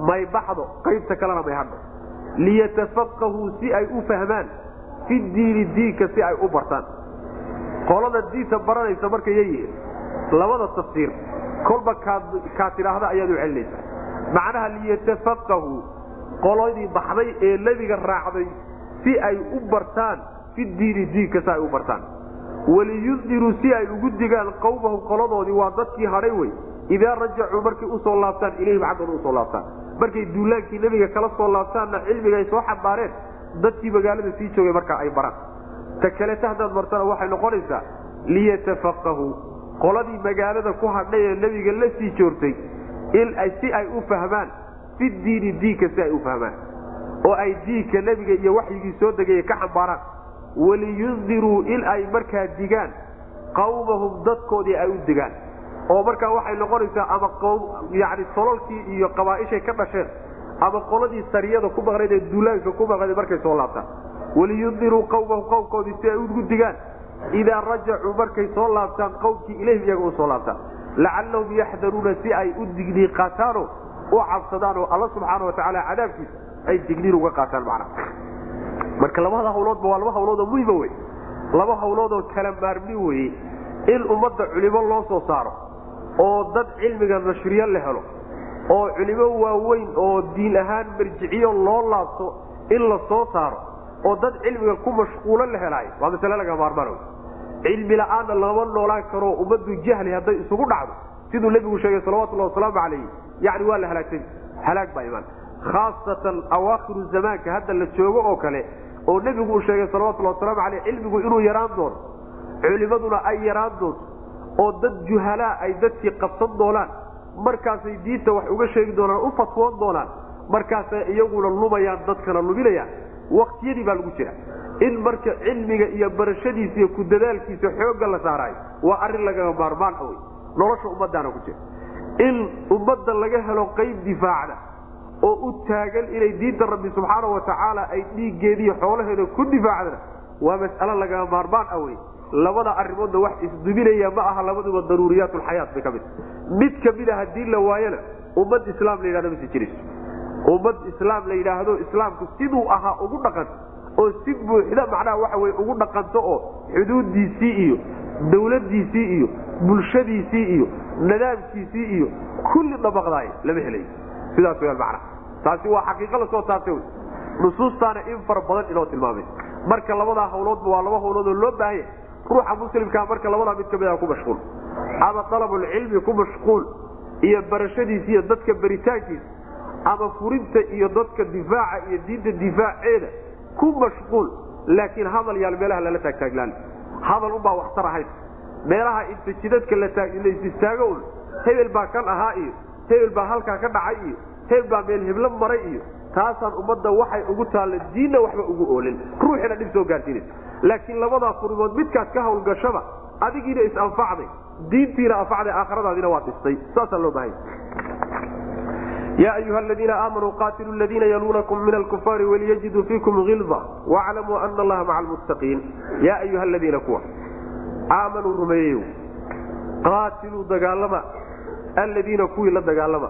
A: may baxdo qaybta kalena may hadho liyatafaqahuu si ay u fahmaan fi diini diinka si ay u bartaan qolada diinta baranaysa markay yayihiin labada tafsiir kolba kaa tidhaahda ayaad u celinaysaa macnaha liyatafaqahuu qoladii baxday ee nebiga raacday si ay u bartaan fi diini diinka si ay u bartaan. Waliyundiruu si ay ugu digaan qawmahum qoladoodii waa dadkii hadhay wey. Idaa rajacuu markay u soo laabtaan ilayhim xaggooda u soo laabtaan. Markay duulaankii nebiga kala soo laabtaanna cilmiga ay soo xambaareen dadkii magaalada sii joogay markaa ay baraan. Ta kaleta haddaad martana waxay noqonaysaa liyatafaqahuu qoladii magaalada ku hadhay ee nebiga la sii joogtay in si ay u fahmaan fi diini diinka si ay u fahmaan oo ay diinka nebiga iyo waxyigii soo degaya ka xambaaraan. Waliyundiruu in ay markaa digaan qawmahum dadkoodii ay u digaan. Oo markaa waxay noqonaysaa ama yani tololkii iyo qabaaishay ka dhasheen ama qoladii sariyada ku maqnayd ee duulaanka ku maqnayd markay soo laabtaan. Waliyundiruu qawmahum qowmkoodii si ay ugu digaan idaa rajacuu markay soo laabtaan qowmkii ilayhim iyaga u soo laabtaan lacallahum yaxdaruuna si ay u digniin qaataano u cabsadaan oo alla subxaana watacaala cadaabkiisa ay digniin uga qaataan macnaha marka labada hawloodba waa laba hawloodoo muhima wey laba hawloodoo kala maarmi weye in ummadda culimo loo soo saaro oo dad cilmiga nashriyo la helo oo culimo waaweyn oo diin ahaan marjiciyo loo laabto in la soo saaro oo dad cilmiga ku mashquulo la helaayo waa masale laga maarmaan cilmi la'aanna lama noolaan karo ummaddu jahli hadday isugu dhacdo siduu nebigu sheegay salawatullahi wasalaamu calayh yani waa la halaagsay halaag baa imaan. Khaasatan awaakhiru zamaanka hadda la joogo oo kale oo nebigu uu sheegay salawatullahi wasalaamu caleyh cilmigu inuu yaraan doono culimaduna ay yaraan doonto oo dad juhalaa ay dadkii qabsan doonaan markaasay diinta wax uga sheegi doonaan u fatwoon doonaan markaasay iyaguna lumayaan dadkana luminayaan waktiyadii baa lagu jira in marka cilmiga iyo barashadiisa iyo ku dadaalkiisa xoogga la saaraayo waa arrin lagaga maarmaan wey nolosha ummadaana ku jira. In ummadda laga helo qayb difaacda oo u taagan inay diinta rabbi subxaana wa tacaala ay dhiiggeediiyo xoolaheeda ku difaacdana
B: waa mas'alo lagaa maarmaan ah wey labada arrimoodna wax isdubinaya ma aha labaduba daruuriyaat lxayaat bay ka mid mid kamida haddii la waayona ummad islaam la yidhahdo masi jirayso ummad islaam la yidhaahdo islaamku siduu ahaa ugu dhaqanto oo si buuxda macnaha waxa wey ugu dhaqanto oo xuduudiisii iyo dawladiisii iyo bulshadiisii iyo nadaamkiisii iyo kulli dabaqdaay lama helayo sidaas weyaan macnaha. Taasi waa xaqiiqo la soo taabtay wy nusuustaana in fara badan inoo tilmaamay. Marka labadaa hawloodba waa laba hawlood oo loo baahanya ruuxa muslimkaa marka labadaa mid ka mid a ku mashquul. Ama dalabulcilmi ku mashquul. Iyo barashadiisa iyo dadka baritaankiisa. Ama furinta iyo dadka difaaca iyo diinta difaaceeda ku mashquul laakiin hadal yaal meelaha lala taagtaaglaan. Hadal unbaa waxtar ahayn meelaha inta jidadka laistaago un hebel baa kan ahaa iyo hebel baa halkaa ka dhacay iyo hebel baa meel heblo maray iyo taasaan ummadda waxay ugu taalla diinna waxba ugu oolin. Ruuxina dhib soo gaarsiinaysa. Laakiin labadaa furimood midkaad ka hawlgashaba adigiina is-anfacday diintiina anfacday aakhiradaadina waa dhistay. Saasaa loo baahanya ya ayuha aladiina aamanuu qatiluu ladiina yaluunakum min alkufaari waliyajiduu fiikum hilda waclamuu ana allaha maca almuttaqiin yaa ayuha aladiina kuwa aamanuu rumeeyeyo qaatiluu dagaalama alladiina kuwii la dagaalama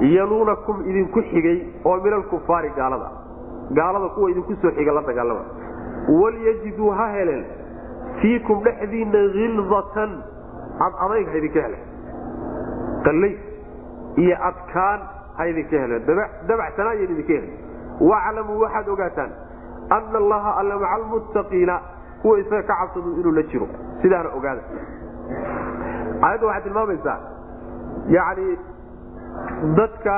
B: yaluunakum idinku xigay oo min alkufaari gaalada gaalada kuwa idinku soo xiga la dagaalama walyajiduu ha heleen fiikum dhexdiina hildatan ad adayg ha idinka qallay iyo adkaan ha idinka heleen. Dabacsanaan yan idinka helen waclamuu waxaad ogaataan ana allaha alla maca almuttaqiina kuwa isaga ka cabsadu inuu la jiro. Sidaana ogaada. Aayadda waxay tilmaamaysaa yani dadka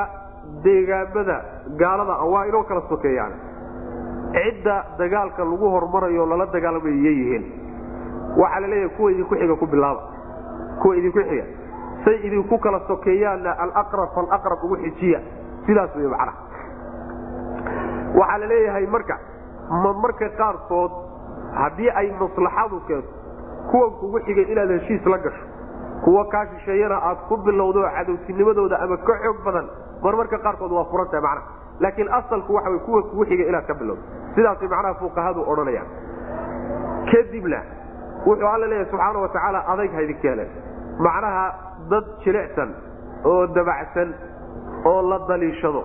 B: deegaamada gaalada waa inoo kala sokeeyaan. Cidda dagaalka lagu hormarayo lala dagaalamayo yihiin. Waxaa la leeyahay kuwa idinku xiga ku bilaaba. Kuwa idinku xiga say idinku kala sokeeyaanna alaqrab falaqrab ugu xijiya. Sidaas wey macnaha. Waxaa la leeyahay marka ma qaarkood haddii ay maslaxadu keento kuwan kugu xigay inaad heshiis la gasho kuwa kaa shisheeyana aad ku bilowdo cadowtinimadooda ama ka xoog badan mar qaarkood waa furan tahay macnaha. Laakiin asalku waxa kuwa kugu xigay inaad ka bilowdo. Sidaasay macnaha fuqahadu odhanayaan. Kadibna wuxuu alla leeyahay subxaana wa tacaala adayg ha idinka heleen macnaha dad jilicsan oo dabacsan oo la daliishado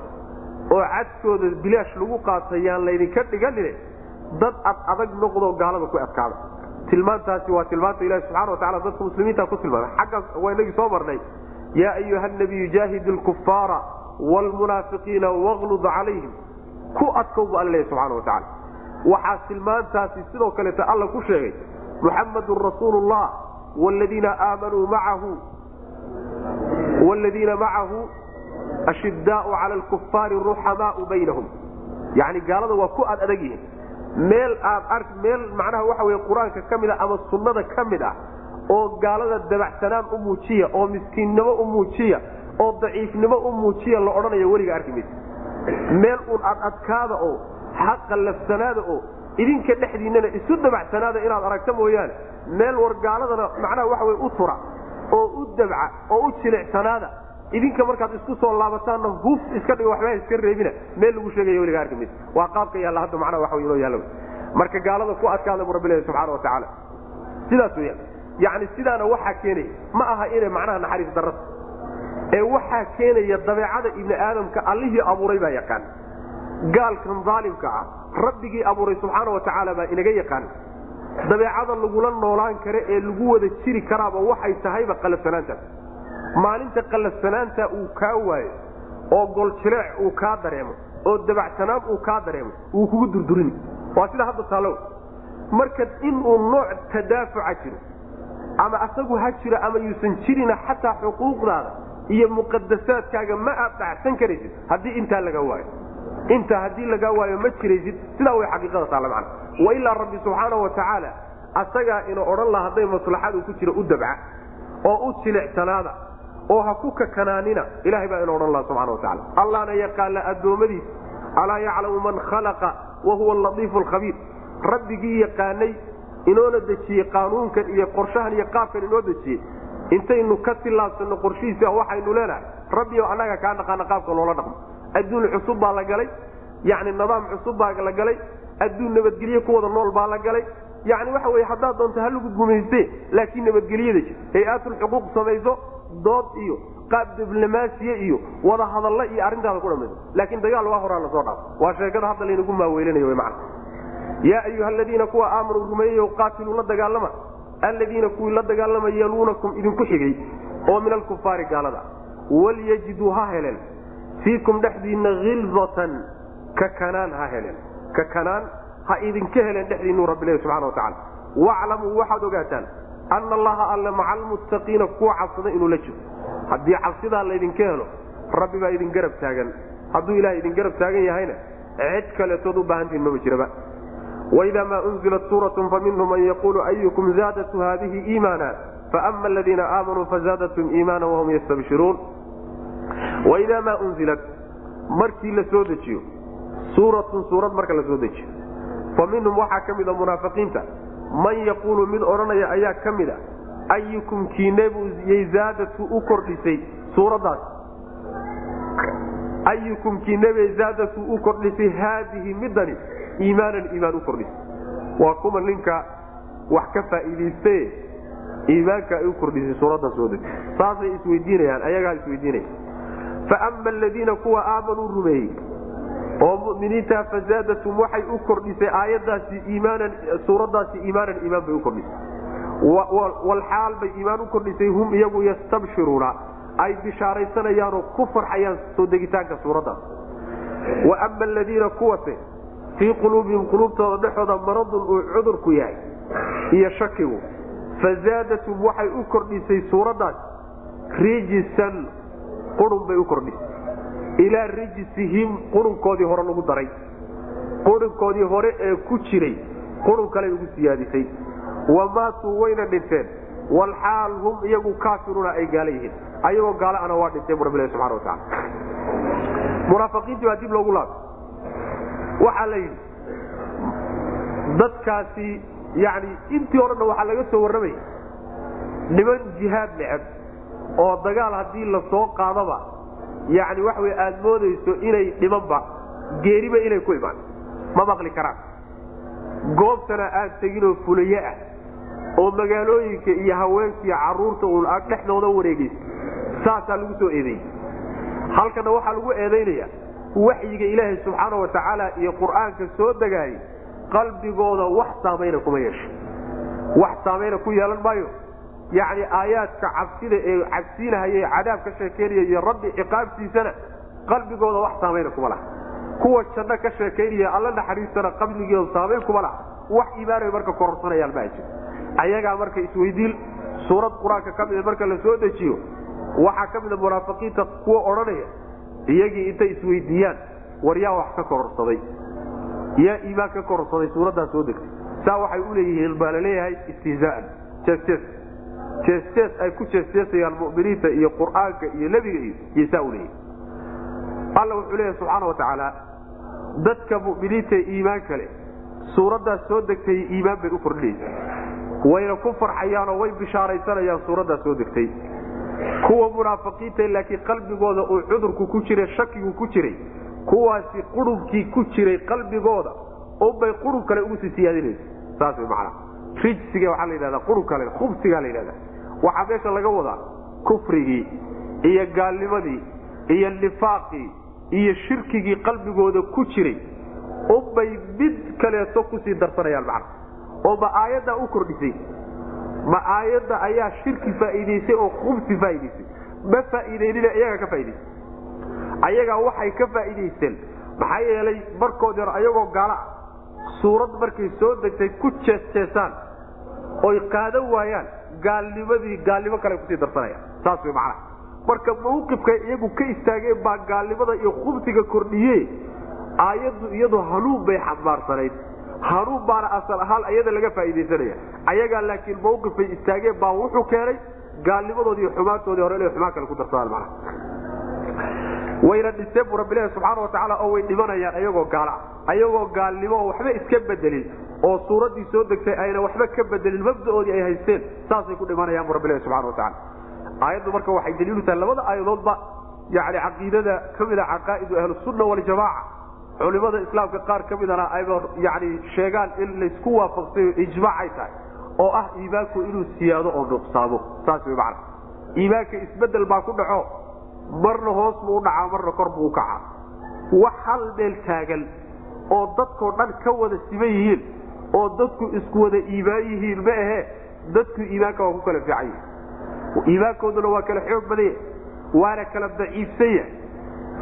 B: oo cadkooda bilaash lagu qaata yaan laydinka dhiganine dad ad adag noqdo gaalada ku adkaada. Tilmaantaasi waa tilmaanta ilahi subxana wa tacala dadka muslimiinta ku tilmaamay. Xaggaas waa inagii soo marnay yaa ayuha nabiyu jaahid lkufaara wlmunaafiqiina waqlud calayhim. Ku adkow bu alla subxana wa tacala waxaa tilmaantaasi sidoo kaleeta alla ku sheegay muxamadun rasuulu llah wladiina aamanuu macahu wladiina macahu ashidaau cala lkufaari ruxamaau baynahum yani gaalada waa ku ad adag meel aad meel macnaha waxa wey qur'aanka ka mid a ama sunnada ka mid ah oo gaalada dabacsanaan u muujiya oo miskiinnimo u muujiya oo daciifnimo u muujiya la odhanayo weliga arki maysa meel uun ad adkaada oo xaqa lafsanaada oo idinka dhexdiinnana isu dabacsanaada inaad aragta mooyaane. Meel war gaaladana macnaha waxa wey u tura oo u dabca oo u jilicsanaada idinka markaad isku soo laabataanna huf iska dhigo waxba iska reebina. Meel lagu sheegaya weliga maysa. Waa qaabka yaalla hadda macnaha waxa inoo yaalla marka gaalada ku adkaada bu rabbi leeyahy subxana wa tacaala sidaas weyaan yacni sidaana waxaa keenaya ma aha inay macnaha naxariis darrata ee waxaa keenaya dabeecada ibni aadamka allihii abuuray baa yaqaan. Gaalkan daalimka ah rabbigii abuuray subxaana wa tacaala baa inaga yaqaan dabeecada lagula noolaan kare ee lagu wada jiri karaaba waxay tahayba qalafsanaantaas maalinta qalafsanaanta uu kaa waayo oo goljileec uu kaa dareemo oo dabacsanaan uu kaa dareemo wuu kugu durdurini waa sida hadda taalow. Marka inuu nooc tadaafuca jiro ama asagu ha jiro ama yuusan jirina xataa xuquuqdaada iyo muqadasaadkaaga ma aad dhacsan karaysid haddii intaa laga waayo intaa haddii lagaa waayo ma jiraysid sidaa way xaqiiqada taalla macana wailaa rabbi subxaana wa tacaala asagaa ina odhan laha hadday maslaxadu ku jira u dabca oo u jilicsanaada oo ha ku kakanaanina ilahay baa ina odhan laha subxana wa tacala allahna yaqaana addoommadiisa alaa yaclamu man khalaqa wa huwa alatiifu alkhabiir rabbigii yaqaanay inoona dejiyey qaanuunkan iyo qorshahan iyo qaabkan inoo dejiyey intaynu ka tilaabsanno qorshihiisa waxaynu leenahay rabbi o annaga kaa naqaana qaabka loola dhaqmo adduun cusub baa la galay yani nidaam cusub baa la galay adduun nabadgelye ku wada nool baa la galay. Yani waxa wey haddaad doonto ha lagu gumayste laakiin nabadgelyada jir hay'aatulxuquuq samayso dood iyo qaab diblomaasiye iyo wada hadalla iyo arrintaada ku dhamayso. Laakiin dagaal waa horaa la soo dhaafo waa sheekada hadda laynagu maaweelinayo man yaa ayuha aladiina kuwa aamanuu rumeeyeyo qaatiluu la dagaalama. Aladiina kuwii la dagaalama yaluunakum idinku xigay oo min alkufaari gaalada. Walyajiduu ha heleen fiikum dhexdiinna hilzatan ka kanaan ha heleen ka kanaan ha idinka heleen dhexdiinu rabbilahi subxana watacala waclamuu waxaad ogaataan ana allaha alle maca almuttaqiina kuwa cabsada inuu la jiro. Haddii cabsidaa laydinka helo rabbi baa idin garab taagan. Hadduu ilahay idin garab taagan yahayna cid kaleetood u baahantiin maba jiraba. Waidaa maa unzilat suuratun faminhum man yaquulu ayukum zaadatu haadihi iimaana faama aladiina aamanuu fazaadatum iimaana wahum yastabshiruun waidaa maa unzilat markii la soo dejiyo suuratun suurad marka la soo dejiyo fa minhum waxaa ka mida munaafiqiinta man yaquulu mid odhanaya ayaa ka mid a ayukum kiinebu yzaadatu u kordhisay suuraddaas. Ayukum kiinebe zaadatu u kordhisay haadihi midani iimaanan iimaan u kordhisay. Waa kuma ninka wax ka faa'iidayste iimaanka ay u kordhisay suuraddan soo deg saasay isweydiinayaan ayagaa isweydiinaya faama aladiina kuwa aamanuu rumeeyey oo muminiinta fazaadatum waxay u kordhisay aayadaasi iimaanan suuraddaasi iimaanan iimaan bay u kordhisay. Walxaal bay iimaan u kordhisay hum iyagu yastabshiruuna ay bishaaraysanayaanoo ku farxayaan soo degitaanka suuraddaas wa ama aladiina kuwase fii quluubihim quluubtooda dhexooda maradun uu cudurku yahay iyo shakigu fazaadatum waxay u kordhisay suuraddaas rijisan qurun bay u kordhisay ilaa rijsihim qurunkoodii hore lagu daray. Qurunkoodii hore ee ku jiray qurun kale ugu siyaadisay. Wamaatuu wayna dhinteen. Walxaal hum iyagu kaafiruuna ay gaala yihiin. Ayagoo gaala ana waa dhinteen bu rabbilahi subxana wataala munaafiqiintii baa dib loogu laabay waxaa la yidhi dadkaasi yani intii o dhanna waxaa laga soo warramaya niman jihaad neceb oo dagaal haddii la soo qaadaba yani waxa wey aada moodayso inay dhimanba geeriba inay ku imaan. Ma maqli karaan. Goobtana aan teginoo fulaye ah oo magaalooyinka iyo haweenkiiyo carruurta uun aad dhexdooda wareegeysa saasaa lagu soo eedeeyey. Halkana waxaa lagu eedaynaya waxyiga ilaahay subxaana wa tacaala iyo qur'aanka soo degaayay qalbigooda wax saamayna kuma yeesho. Wax saamayna ku yeelan maayo yacni aayaadka cabsida ee cabsiinahaya cadaab ka sheekeynaya iyo rabbi ciqaabtiisana qalbigooda wax saamayna kuma laha. Kuwa janno ka sheekaynaya alla naxariistana qalbigooda saamayn kuma laha. Wax iimaanay marka kororsanayaan ma jiro ayagaa marka isweydiin suurad qur'aanka ka mida marka la soo dejiyo waxaa ka mida munaafiqiinta kuwa odhanaya iyagii intay isweydiiyaan war yaa wax ka kororsaday. Yaa iimaan ka kororsaday suuraddaa soo degtay. Saa waxay u leeyihiin baa la leeyahay istihzaan jees ay ku jeesjeesayaan muminiinta iyo qur'aanka iyo nebiga iyo iyo saa u leeyahay. Alla wuxuu leeyahay subxaana wa tacaala dadka muminiinta iimaan kale suuraddaas soo degtay iimaan bay u kordhinaysa wayna ku farxayaanoo way bishaaraysanayaan suuraddaas soo degtay. Kuwa munaafiqiinta laakiin qalbigooda uu cudurku ku jiray shakigu ku jiray kuwaasi qurunkii ku jiray qalbigooda unbay qurun kale ugu sii siyaadinaysa. Saas way macnaha rijsiga waxaa la yidhahdaa qurun kale khubsigaa la yidhahdaa waxaa meesha laga wadaa kufrigii iyo gaalnimadii iyo nifaaqii iyo shirkigii qalbigooda ku jiray unbay mid kaleeto ku sii darsanayaan macna. Oo ma aayaddaa u kordhisay? Ma aayadda ayaa shirki faa'iidaysay oo khubsi faa'idaysay ma faa'iidaynina iyagaa ka faa'idaysay ayagaa waxay ka faa'iidaysteen maxaa yeelay markoodi hore ayagoo gaala suurad markay soo degtay ku jeesjeesaan oy qaadan waayaan gaalnimadii gaalnimo kale ku sii darsanayaan saas way macnaha. Marka mawqifkay iyagu ka istaageen baa gaalnimada iyo khubsiga kordhiye aayaddu iyadu hanuun bay xambaarsanayd hanuun baana asal ahaan ayada laga faa'iidaysanaya. Ayagaa laakiin mawqifay istaageen baa wuxuu keenay gaalnimadoodii iyo xumaantoodii hore inay xumaan kale ku darsadaan macnaha. Wayna dhiseen bu rabbilahi subxaana wa tacaala oo way dhimanayaan ayagoo gaala ayagoo gaalnimo oo waxba iska bedelin oo suuraddii soo degtay ayna waxba ka bedelin mabdaoodii ay haysteen saasay ku dhimanayaan bu rabbilahi subxana wa tacala aayaddu marka waxay daliilu tahay labada aayadoodba yani caqiidada ka mida caqaa'idu ahlusunna waljamaaca culimada islaamka qaar ka midana ayba yani sheegaan in laysku waafaqsayo ijmaacay tahay oo ah iimaanku inuu siyaado oo nuqsaamo saas way macna. Iimaanka isbeddel baa ku dhaco marna hoos buu u dhacaa marna kor buu u kacaa. Wax hal meel taagan oo dadkoo dhan ka wada siman yihiin oo dadku isku wada iimaan yihiin ma ahe. Dadku iimaanka waa ku kala fiican yihiin iimaankooduna waa kala xoog badan yahay waana kala daciifsan yahay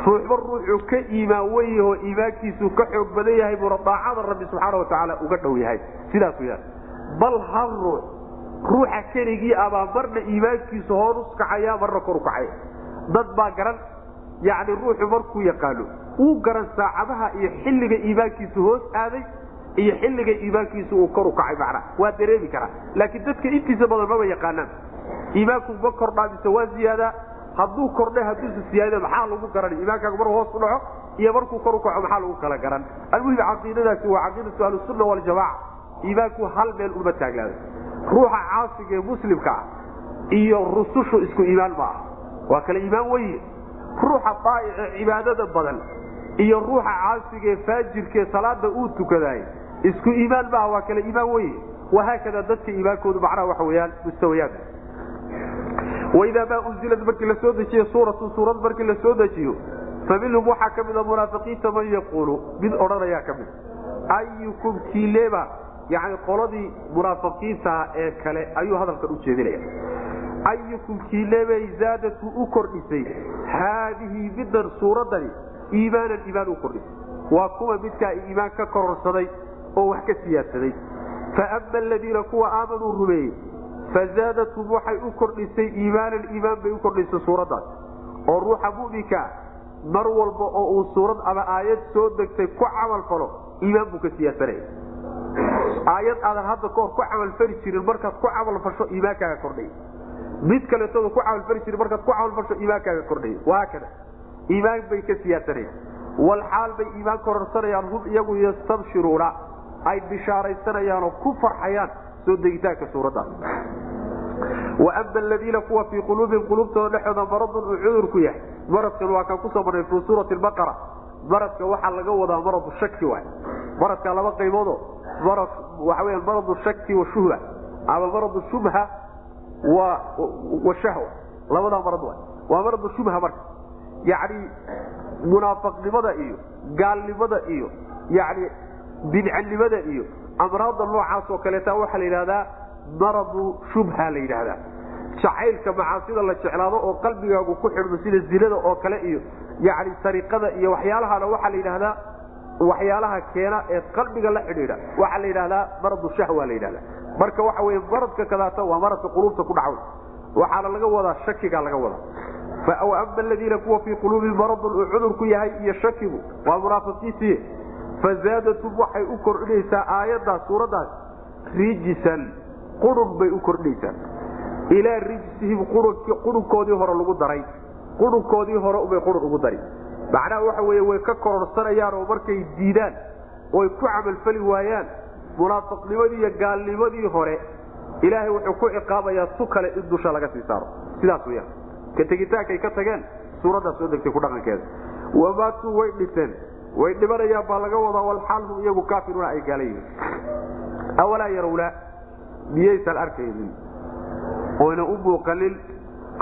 B: ruuxba ruuxuu ka iimaan wen yahoo iimaankiisu ka xoog badan yahay buuna daacada rabbi subxaana watacaala uga dhow yahay. Sidaas weyaan bal hal ruux ruuxa keligii abaa marna iimaankiisu hoos ukacaya marna kor ukacaya dad baa garan yani ruuxu markuu yaqaano wuu garan saacadaha iyo xilliga iimaankiisu hoos aaday iyo xilliga iimaankiisu uu kor ukacay macna waa dareemi karaa. Laakiin dadka intiisa badan maba yaqaanaan. Iimaanku ma kordhaa mise waa ziyaadaa hadduu kordha hadduusa siyaada maxaa lagu garan? Iimaankaagu maruu hoos u dhaco iyo markuu kor ukaco maxaa lagu kala garan? Almuhim caqiidadaasi waa caqiidatu ahlusunna waljamaca iimaanku hal meel uma taaglaaday ruuxa caasiga ee muslimka ah iyo rusushu isku iimaan ma ah waa kale iimaan weye ruuxa daaice cibaadada badan iyo ruuxa caasiga ee faajirkaee salaada uu tukadaay isku iimaan maaha waa kale iimaan weye wahaakada dadka iimaankoodu macnaha waxa weyaan mustawayaad waidaa maa unzilad markii la soo dejiyo suuratu suurad markii la soo dejiyo fa minhum waxaa ka mida munaafiqiinta man yaquulu mid odhanayaa ka mid ayukum kiileba yani qoladii munaafiqiintaha ee kale ayuu hadalkan u jeedinaya. Ayukum kiilebay zaadatu u kordhisay haadihi midan suuradani iimaanan iimaan u kordhisay. Waa kuwa midkaa iimaan ka kororsaday oo wax ka siyaadsaday faama aladiina kuwa aamanuu rumeeyey fazaadatum waxay u kordhisay iimaanan iimaan bay u kordhisay suuraddaas. Oo ruuxa muminkaa mar walba oo uu suurad ama aayad soo degtay ku camal falo iimaan buu ka siyaadsanaya aayad aadan hadda kahor ku camalfali jirin markaad ku camalfasho iimaankaaga kordhay. Mid kaleetooda ku camalfali jirin markaad ku camalfasho iimaankaaga kordhay. Wahaakada iimaan bay ka siyaadsanayaan walxaal bay iimaan kororsanayaan hum iyagu yastabshiruuna ay bishaaraysanayaanoo ku farxayaan soo degitaanka suuraddaas waama aladiina kuwa fii quluubihim quluubtooda dhexooda maradun uu cudur ku yahay. Maradkan waa kaan ku soo marnay fii suurati baqara maradka waxaa laga wadaa maradu shaki waay. Maradka laba qayboodo marad waxa weya maradu shaki wa shuhba ama maradu shubha wa shahwa labadaa marad waay. Waa maradu shubha marka. Yacni munaafaqnimada iyo gaalnimada iyo yani bidcanimada iyo amraadda noocaas oo kaleeta waxaa la yidhahdaa maradu shubha la yidhaahdaa jacaylka macaasida la jeclaado oo qalbigaagu ku xidhmo sida zinada oo kale iyo yani sariqada iyo waxyaalahana waxaa la yidhahdaa waxyaalaha keena ee qalbiga la xidhiidha. Waxaa la yidhahdaa maradu shahwa la yidhahda marka waxa wey maradka kadaata waa maradka quluubta ku dhacaw waxaana laga wadaa shakiga laga wadaa. Ama aladiina kuwa fii quluubihim maradun uu cudurku yahay iyo shakigu waa munaafiqiintii fazaadatum waxay u kordhinaysaa aayaddaas suuraddaas. Rijisan qurun bay u kordhinaysaa. Ilaa rijsihim qurunkoodii hore lagu daray. Qurunkoodii hore ubay qurun ugu dari macnaha waxa wey way ka kororsanayaan oo markay diidaan oy ku camalfali waayaan. Munaafiqnimadii iyo gaalnimadii hore ilaahay wuxuu ku ciqaabayaa su kale in dusha laga sii saaro. Sidaas weyaan ka tegitaankay ka tageen suuraddaas soo ku dhaqankeeda. Wamaatuu way dhinteen way dhimanayaan baa laga wadaa walxaal hum iyagu kaafiruuna ay gaala yihiin. Awalaa yarawlaa miyaysan arkaynin. Oyna u muuqanin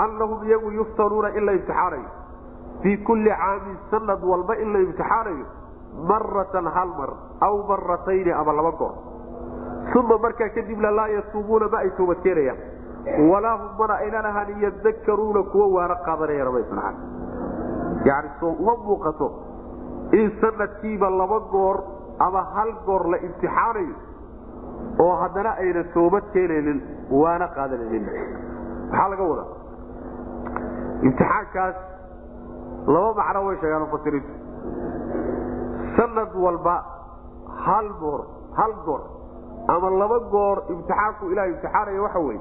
B: annahum iyagu yuftanuuna in la imtixaanayo. Fii kulli caamin sanad walba in la imtixaanayo maratan hal mar aw maratayni ama laba goor. Uma markaa kadibna laa yatuubuuna ma ay toobadkeenayaan walaa hum mana aynan ahaan yadakaruuna kuwa waana qaadanaya rabaysnaaan yani soo uma muuqato in sanadkiiba laba goor ama hal goor la imtixaanayo oo haddana ayna toobad keenaynin waana qaadanaynin maxaa laga wadaa? Imtixaankaas laba macno way sheegaan mufasiriintu sanad walba hal goor hal goor ama laba goor imtixaanku ilahay imtixaanaya waxa weye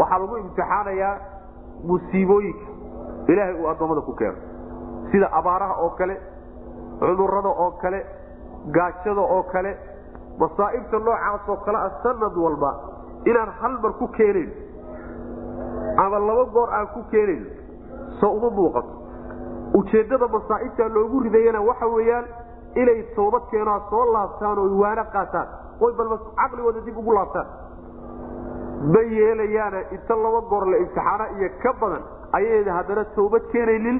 B: waxaa lagu imtixaanayaa musiibooyinka ilaahay uu addoommada ku keeno. Sida abaaraha oo kale cudurrada oo kale gaajada oo kale masaa'ibta noocaas oo kale ah sanad walba inaan hal mar ku keenayn ama laba goor aan ku keenayn soo uma muuqato. Ujeeddada masaa'ibta loogu ridayana waxa weeyaan inay toobad keenaa soo laabtaan oo waana qaataan. Oy balba caqligooda dib ugu laabtaan. Ma yeelayaana inta laba goor la imtixaana iyo ka badan ayayda haddana toobad keenaynin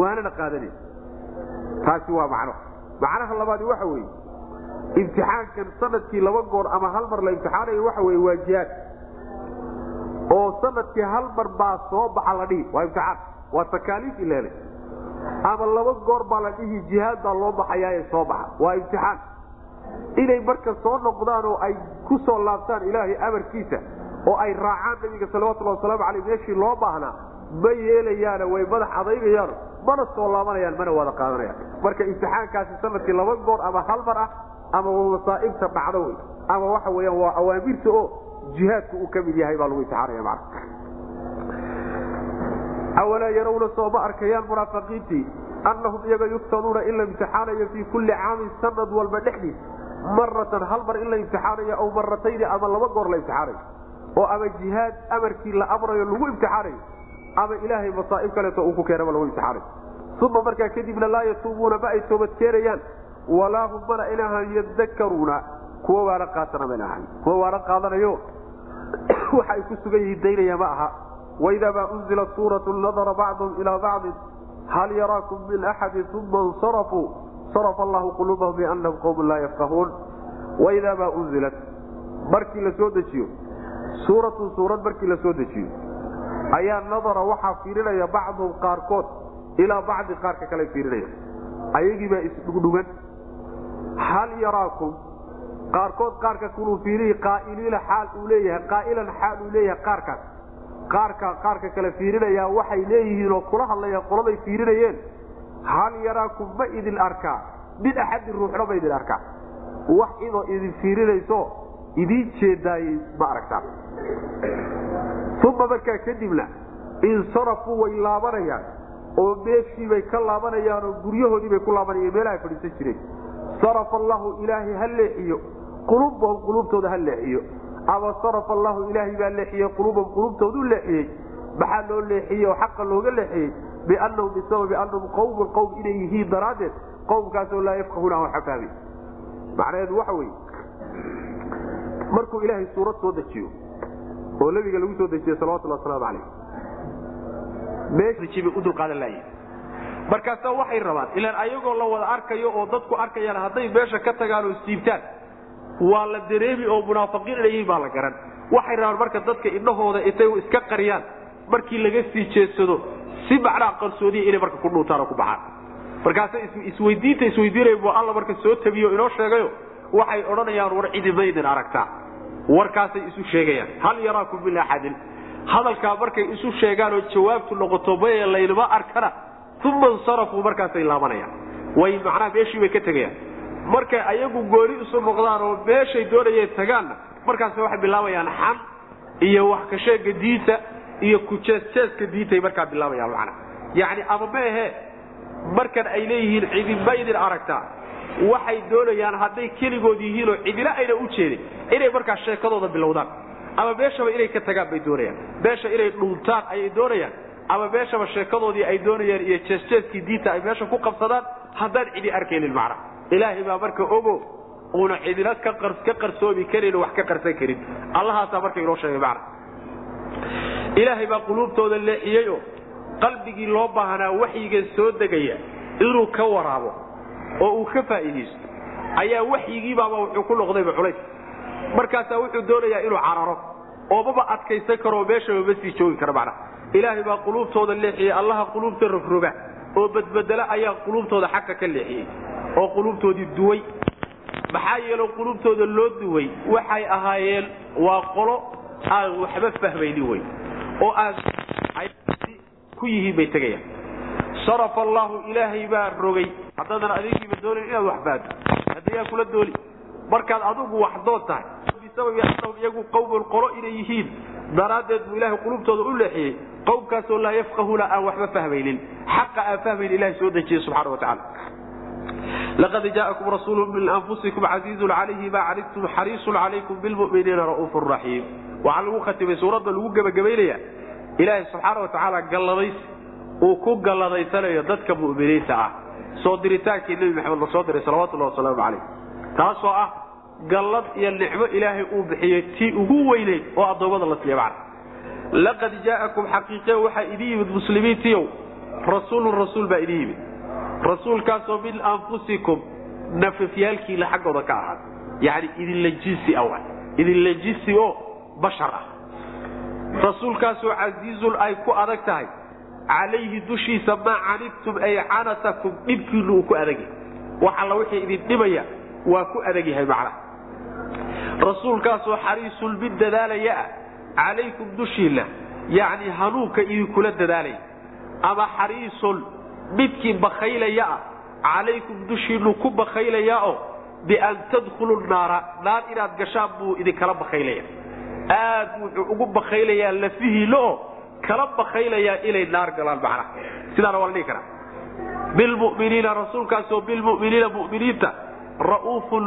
B: waanana qaadanin taasi waa macno. Macnaha labaadi waxa weeye imtixaankan sannadkii laba goor ama hal mar la imtixaanayo waxa weye waa jihaad. Oo sannadkii hal mar baa soo baxa la dhihi waa imtixaan waa takaaliif ileelay ama laba goor baa la dhihi jihaad baa loo baxayaaye soo baxa waa imtixaan. Inay marka soo noqdaan oo ay ku soo laabtaan ilaahay amarkiisa oo ay raacaan nabiga salawatulhi wasalaamu aleyh meeshii loo baahnaa ma yeelayaana way madax adaygayaano mana soo laabanayaan mana wada qaadanayaan. Marka imtixaankaasi sannadkii laba goor ama hal mar ah ama masaaibta dhacdo wey ama waxa weyaan waa awaamirta oo jihaadku uu ka mid yahay baa lagu imtixaanaya mana awalaa yarawna sooma arkayaan munaafiqiintii annahum iyaga yuftanuuna in la imtixaanayo fii kulli caamin sanad walba dhexdiisa maratan hal mar in la imtixaanayo aw maratayni ama laba goor la imtixaanayo oo ama jihaad amarkii la amrayo lagu imtixaanayo ama ilaahay masaaib kaleeto uu ku keenaba lagu imtixaanayo uma markaa kadibna laa yatuubuuna ma ay toobad keenayaan walaa hum mana inahan yadakaruuna kuwa waana qaatana mana ahan kuwa waana qaadanayo. Waxa ay ku sugan yihiin daynaya ma aha. Waidamaa unzilat suuratu nadara bacduhum ilaa bacdin hal yaraakum min axadin uma insarafuu. Sarafa allahu quluubahum biannahum qowmun laa yafqahuun. Waidamaa unzilat markii la dejiyo. Suuratun suurad markii la dejiyo ayaa nadara waxaa fiirinaya bacduhum qaarkood ilaa bacdi qaarka kale fiirinaya. Ayagiibaa isdhugdhugan hal yaraakum qaarkood qaarka kuluu fiirihi qaailiina xaal uu leeyahay qaailan xaal uu leeyahay qaarkaas. Qaarka qaarka kale fiirinaya waxay leeyihiin oo kula hadlaya qoladay fiirinayeen. Hal yaraakum ma idin arkaa. Min axadin ruuxna ma idin arkaa. Wax idoo idin fiirinayso idiin jeedaayey ma aragtaa uma markaa kadibna insarafuu way laabanayaan oo meeshiibay ka laabanayaan oo guryahoodiibay ku laabanayaan meelaha fadhiisan jireen. Sarafa allahu ilaahay ha leexiyo qulubahum qulubtooda ha leexiyo. Ama sarafa allahu ilaahay baa leexiyey qulubahum qulubtoodu leexiyey. Maxaa loo leexiyey oo xaqa looga leexiyey? Biannahum bisababi annahum qawmun qowm inay yihiin daraaddeed. Qowmkaasoo laa yafqahuuna aan waxa fahmay macnaheedu waxa weye markuu ilaahay suurad soo dejiyo oo nabiga lagu soo dejiye salawatulli wasalaamu calayh. Meeshibay u dulqaadan laayeen markaasa waxay rabaan ilaan ayagoo la wada arkayo oo dadku arkayaan hadday meesha ka tagaan oo siibtaan waa la dareemi oo munaafiqiin inay yihiin baa la garan. Waxay rabaan marka dadka indhahooda intay iska qariyaan markii laga sii jeedsado si macnaha qarsoodiya inay marka ku dhuutaan oo ku baxaan. Markaasa isweydiinta isweydiinaya buu alla marka soo tabiyo inoo sheegayo waxay odhanayaan war cidi maydin aragtaa warkaasay isu sheegayaan. Hal yaraakum min axadin hadalkaa markay isu sheegaan oo jawaabtu noqoto maya laynama arkana? Uma insarafuu markaasay laabanayaan. Way macnaha meeshii bay ka tegayaan. Markay ayagu gooni isu noqdaan oo meeshay doonayeen tagaanna markaas waxay bilaabayaan xan iyo wax ka sheega diinta iyo kujeesjeeska diintay markaa bilaabayaan macnaha. Yacni ama ma ahe markan ay leeyihiin cidinma idin aragtaa waxay doonayaan hadday keligood yihiin oo cidina ayna u jeedin inay markaa sheekadooda bilowdaan. Ama meeshaba inay ka tagaan bay doonayaan. Meesha inay dhuuntaan ayay doonayaan. Ama meeshaba sheekadoodii ay doonayaan iyo jeesjeeskii diinta ay meesha ku qabsadaan haddaan cidi arkaynin macna. Ilaahay baa marka ogo uuna cidina ka qarsoomi karin wax ka qarsan karin. Allahaasaa marka inoo sheegay macna. Ilaahay baa quluubtooda leexiyeyoo qalbigii loo baahnaa waxyigan soo degaya inuu ka waraabo oo uu ka faa'iidaysto. Ayaa waxyigiibaaba wuxuu ku noqdayba culays markaasaa wuxuu doonayaa inuu cararo oo maba adkaysan karoo meeshaba ma sii joogi kara macna. Ilaahay baa quluubtooda leexiyey allaha quluubta rogroga oo badbedela ayaa quluubtooda xaqa ka leexiyey oo quluubtoodii duway. Maxaa yeelo quluubtooda loo duway? Waxay ahaayeen waa qolo aan waxba fahmaynin wey oo aan ku yihiin bay tegayaan sharafa allaahu ilaahay baa rogay. Haddaadan adeegiiba doonayn inaad wax faado haddayaa kula dooli markaad adigu wax tahay. Bisababi annahum iyagu qawmun qolo inay yihiin daraaddeed buu ilaahay qulubtooda u leexiyey. Qowmkaasoo laa yafqahuuna aan waxba fahmaynin. Xaqa aan fahmayn ilahay soo dejiyey subxana watacala laqad jaa'akum rasuulu min anfusikum casiizun calayhi ma canidtum xariisun calaykum bilmu'miniina ra'uufu raxiim. Waxaa lagu khatimay suuradda lagu gebagabaynaya ilaahay subxaana watacaala galladaysi uu ku galladaysanayo dadka mu'miniinta ah. Soo diritaankii nebi maxamed la soo diray salawatullahi wasalaamu calayh. Taasoo ah gallad iyo nicmo ilaahay uu bixiyey tii ugu weyneyd oo addoommada la siiya macna laqad jaa'akum xaqiiqe waxaa idin yimid muslimiintiiow rasuulun rasuul baa idin yimid. Rasuulkaasoo min anfusikum nafafyaalkiina xaggooda ka ahaad yani idinla jinsi awa idinla jinsi oo bashar ah. Rasuulkaasoo casiizun ay ku adag tahay calayhi dushiisa maa canidtum ay canatakum dhibkiinu uu ku adagyahay wax alla wixii idin dhibaya waa ku adag yahay macna rasuulkaasoo xariisun mid dadaalaya ah calaykum dushiinna yacni hanuunka idinkula dadaalaya. Ama xariisun midkii bakaylaya ah calaykum dushiinu ku bakaylaya oo bian tadkhulu naara naar inaad gashaan buu idinkala bakaylaya aad wuxuu ugu bakaylayaa lafihiina oo kala bakaylayaa inay naar galaan macnaha sidaana waa la dhihi karaa. Bilmuminiina rasuulkaasoo bilmuminiina muminiinta ra'uufun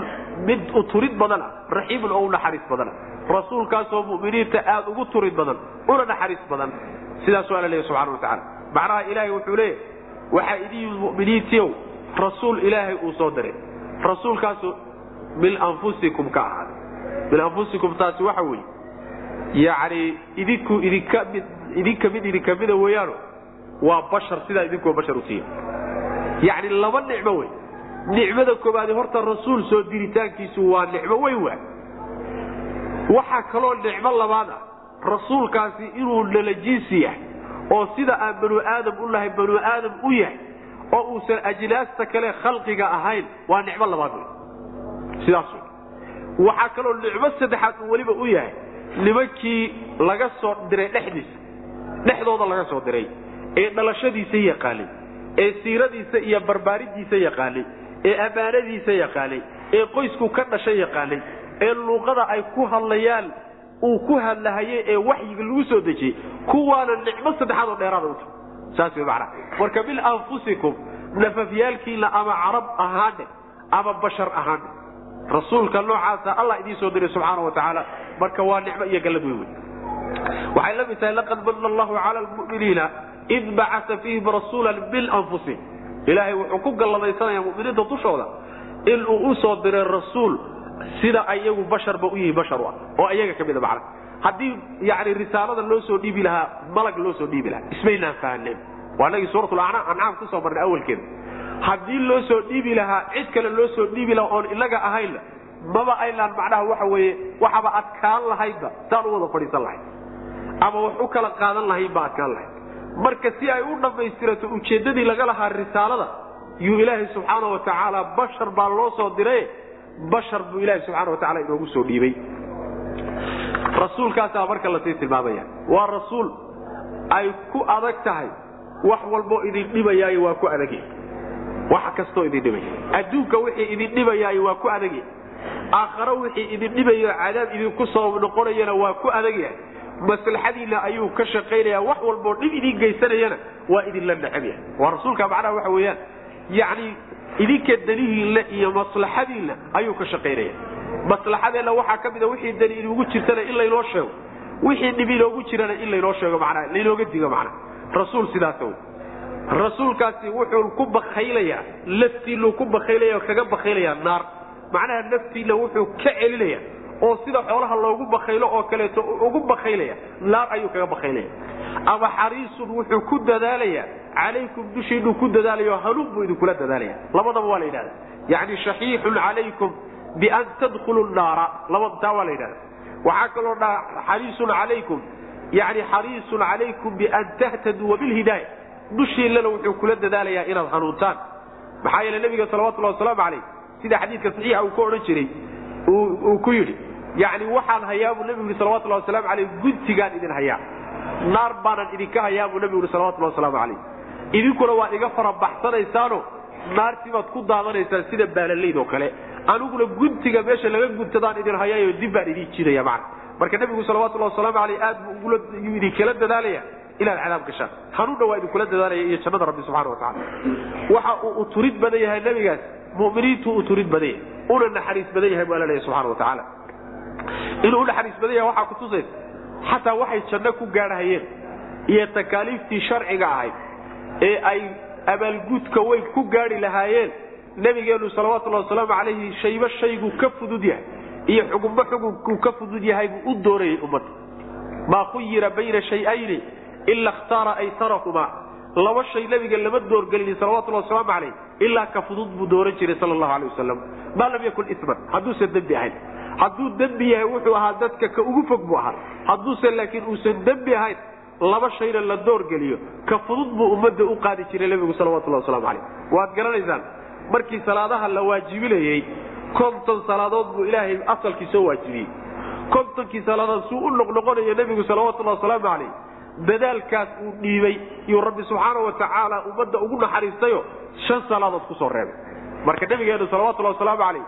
B: mid u turid badan ah raxiimun oo u naxariis badan ah rasuulkaasoo muminiinta aad ugu turid badan una naxariis badan. Sidaas waa la leeyahy subxana wa tacala macnaha ilaahay wuxuu leeyahy waxaa idin muminiintiiow rasuul ilaahay uu soo diray rasuulkaasoo min anfusikum ka ahaaday min anfusikum taasi waxa weeye yacni idinku idinka mid idinka mid idinka mida weeyaano? Waa bashar sidaa idinkuwa bashar u siiya. Yacni laba nicmo wey. Nicmada koobaadi horta rasuul soo diritaankiisu waa nicmo weyn waa. Waxaa kaloo nicmo labaad ah. Rasuulkaasi inuu nala jinsi yahay oo sida aan banu aadam u nahay banu aadam u yahay oo uusan ajnaasta kale khalqiga ahayn waa nicmo labaad wey. Sidaas wey. Waxaa kaloo nicmo saddexaad uu weliba u yahay. Nimankii laga soo diray dhexdiisa dhexdooda laga soo diray ee dhalashadiisa yaqaanay ee siiradiisa iyo barbaaridiisa yaqaanay ee ammaanadiisa yaqaanay ee qoysku ka dhashay yaqaanay ee luuqada ay ku hadlayaan uu ku hadlahayey ee waxyiga lagu soo dejiyey kuwaana nicmo saddexaad oo dheeraada u tahay. Saas wey macnaha. Marka min anfusikum nafafyaalkiina ama carab ahaane ama bashar ahaane. Rasuulka noocaasa allah idiin soo diray subxaana wa tacaala marka waa nicmo iyo gallad weyn wey waxay la mid tahay laqad manna allahu cala lmu'miniina id bacasa fiihim rasuulan min anfusihim. Ilaahay wuxuu ku galladaysanaya muminiinta dushooda inuu u soo diray rasuul sida ayagu basharba u yihiin bashar ah oo ayaga ka mida macna. Haddii yani risaalada loo soo dhiibi lahaa malag loo soo dhiibi lahaa ismaynaan fahaneen waa inagii suurat ancaam ku soo marnay awalkeeda. Haddii loo soo dhiibi lahaa cid kale loo soo dhiibi lahaa oon inaga ahaynna maba aynaan macnaha waxa weeye waxaba adkaan lahaydba saan u wada fadhiisan lahayd ama wax u kala qaadan lahayn ba adkaan lahayd. Marka si ay u dhammaystirato ujeeddadii laga lahaa risaalada yuu ilaahay subxaana wa tacaala bashar baa loo soo diray bashar buu ilahi subxana wa tacala inoogu soo dhiibay. Rasuulkaasaa marka la sii tilmaamaya waa rasuul ay ku adag tahay wax walboo idin dhibayaayo waa ku adagya wax kastoo idin dhibaya adduunka wixii idin dhibayaayo waa ku adagya aakharo wixii idin dhibayo cadaab idinku sabab noqonayana waa ku adagyahay maslaxadiinna ayuu ka shaqaynaya wax walboo dhib idin geysanayana waa idinla necab yahay. Waa rasuulka macnaha waxa weeyaan yacni idinka danihiinna iyo maslaxadiinna ayuu ka shaqaynaya. Maslaxadeenna waxaa ka mida wixii dani inugu jirtana in laynoo sheego. Wixii dhib inoogu jirana in laynoo sheego manaa laynooga digo macnaha. Rasuul sidaas wey rasuulkaasi wuxuu ku bakaylayaa laftiinuu ku bakaylaya kaga bakaylayaa naar. Macnaha naftiinna wuxuu ka celinaya oo sida xoolaha loogu bakaylo oo kaleeto ugu bakaylaya naar ayuu kaga bakaylaya ama xariisun wuxuu ku dadaalayaa calaykum dushiinuu ku dadaalayo hanuun buu idinkula dadaalaya labadaba waa la yidhahda yani shaxiixun calaykum bian tadkhulu naara. Taa waa la yidhahda waxaa kaloo xariisun calaykum yani xariisun calaykum bian tahtaduu wabilhidaaya dushiinana wuxuu kula dadaalayaa inaad hanuuntaan. Maxaa yeele nabiga salawatullahi wasalaamu calayh sida xadiidka saxiixa uu ka odhan jiray uu ku yidhi yani waxaan hayaa buu nabigu yii salawatullahi wasalaamu aleyh guntigaan idin hayaa. Naar baanan idinka hayaa buu nabigu yii salawatullahi wasalaamu calayh idinkuna waad iga farabaxsanaysaano naartii baad ku daadanaysaan sida baalalayd oo kale. Aniguna guntiga meesha laga guntadaan idin hayaayo dib baan idin jidaya macna. Marka nabigu salawatullahi wasalaamu aleyh aad buu idinkala dadaalaya inaad cadaab gashaan. Hanuunna waa idinkula dadaalaya iyo jannada rabbi subxana wa tacala waxa uu u turid badan yahay nabigaas muminiintu u turid badan yahay una naxariis badan yahay buu alla leeyahy subxana wa tacaala inuu u naxariis badan yahay waxaa kutusaysa xataa waxay janno ku gaadhahayeen iyo takaaliiftii sharciga ahayd ee ay abaalguudka way ku gaadhi lahaayeen. Nabigeenu salawatullahi wasalaamu calayhi shayba shayguu ka fudud yahay iyo xugunba xugunkuu ka fudud yahay buu u doorayay ummadda maa khuyira bayna shay-ayni ila khtaara aytarahumaa laba shay nabiga lama doorgelinin salawatullahi wasalaamu calayh ilaa ka fudud buu dooran jiray sala allahu alay wasalam maa lam yakun isman hadduusan dembi ahayn hadduu dembi yahay wuxuu ahaa dadka ka ugu fog buu ahaa. Hadduusan laakiin uusan dembi ahayn laba shayna la doorgeliyo ka fudud buu ummadda u qaadi jiray nabigu salawatullahi waslamu calayh. Waad garanaysaan markii salaadaha la waajibinayey konton salaadood buu ilaahay asalkii soo waajibiyey. Kontonkii salaadood suu u noqnoqonayo nebigu salawatullahi wasalaamu calayh dadaalkaas uu dhiibay yuu rabbi subxaana wa tacaala ummadda ugu naxariistayo shan salaadood ku soo reebay. Marka nabigeenu salawatullahi wasalaamu calayh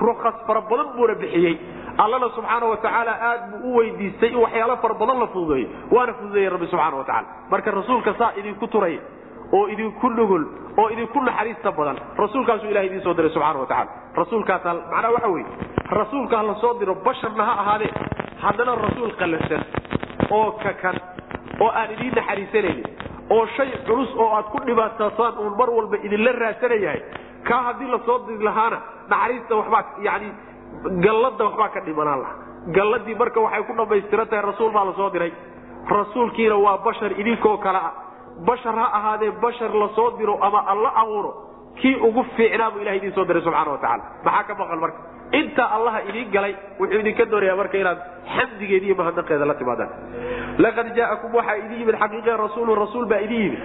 B: rukas fara badan buuna bixiyey. Allana subxaana wa tacaala aad buu u weydiistay in waxyaalo fara badan la fududeeyo. Waana fududeeyey rabbi subxana wa tacala marka rasuulka saa idinku turaya oo idinku nugul oo idinku naxariista badan rasuulkaasuu ilaha idiin soo diray subxana wa tacala rasuulkaas macnaa waxa weye rasuulka hala soo diro basharna ha ahaadee haddana rasuul qalafsan oo kakan oo aan idiin naxariisanaynin oo shay culus oo aad ku dhibaataasaan uun mar walba idinla raadsanayahay kaa haddii la soo diri lahaana naxariista waxbaa yani gallada waxbaa ka dhimanaan laha galladii marka waxay ku dhammaystiran tahay rasuul baa la soo diray. Rasuulkiina waa bashar idinkoo kale ah. Bashar ha ahaadee bashar la soo diro ama alla abuuro kii ugu fiicnaa buu ilaha idiin soo diray subxana wa tacala maxaa ka maqan marka intaa allaha idiin galay wuxuu idinka doonayaa marka inaad xamdigeeda iyo mahadnaqeeda la timaadaan. Laqad jaa'akum waxaa idin yimid xaqiiqa rasuulu rasuul baa idin yimid.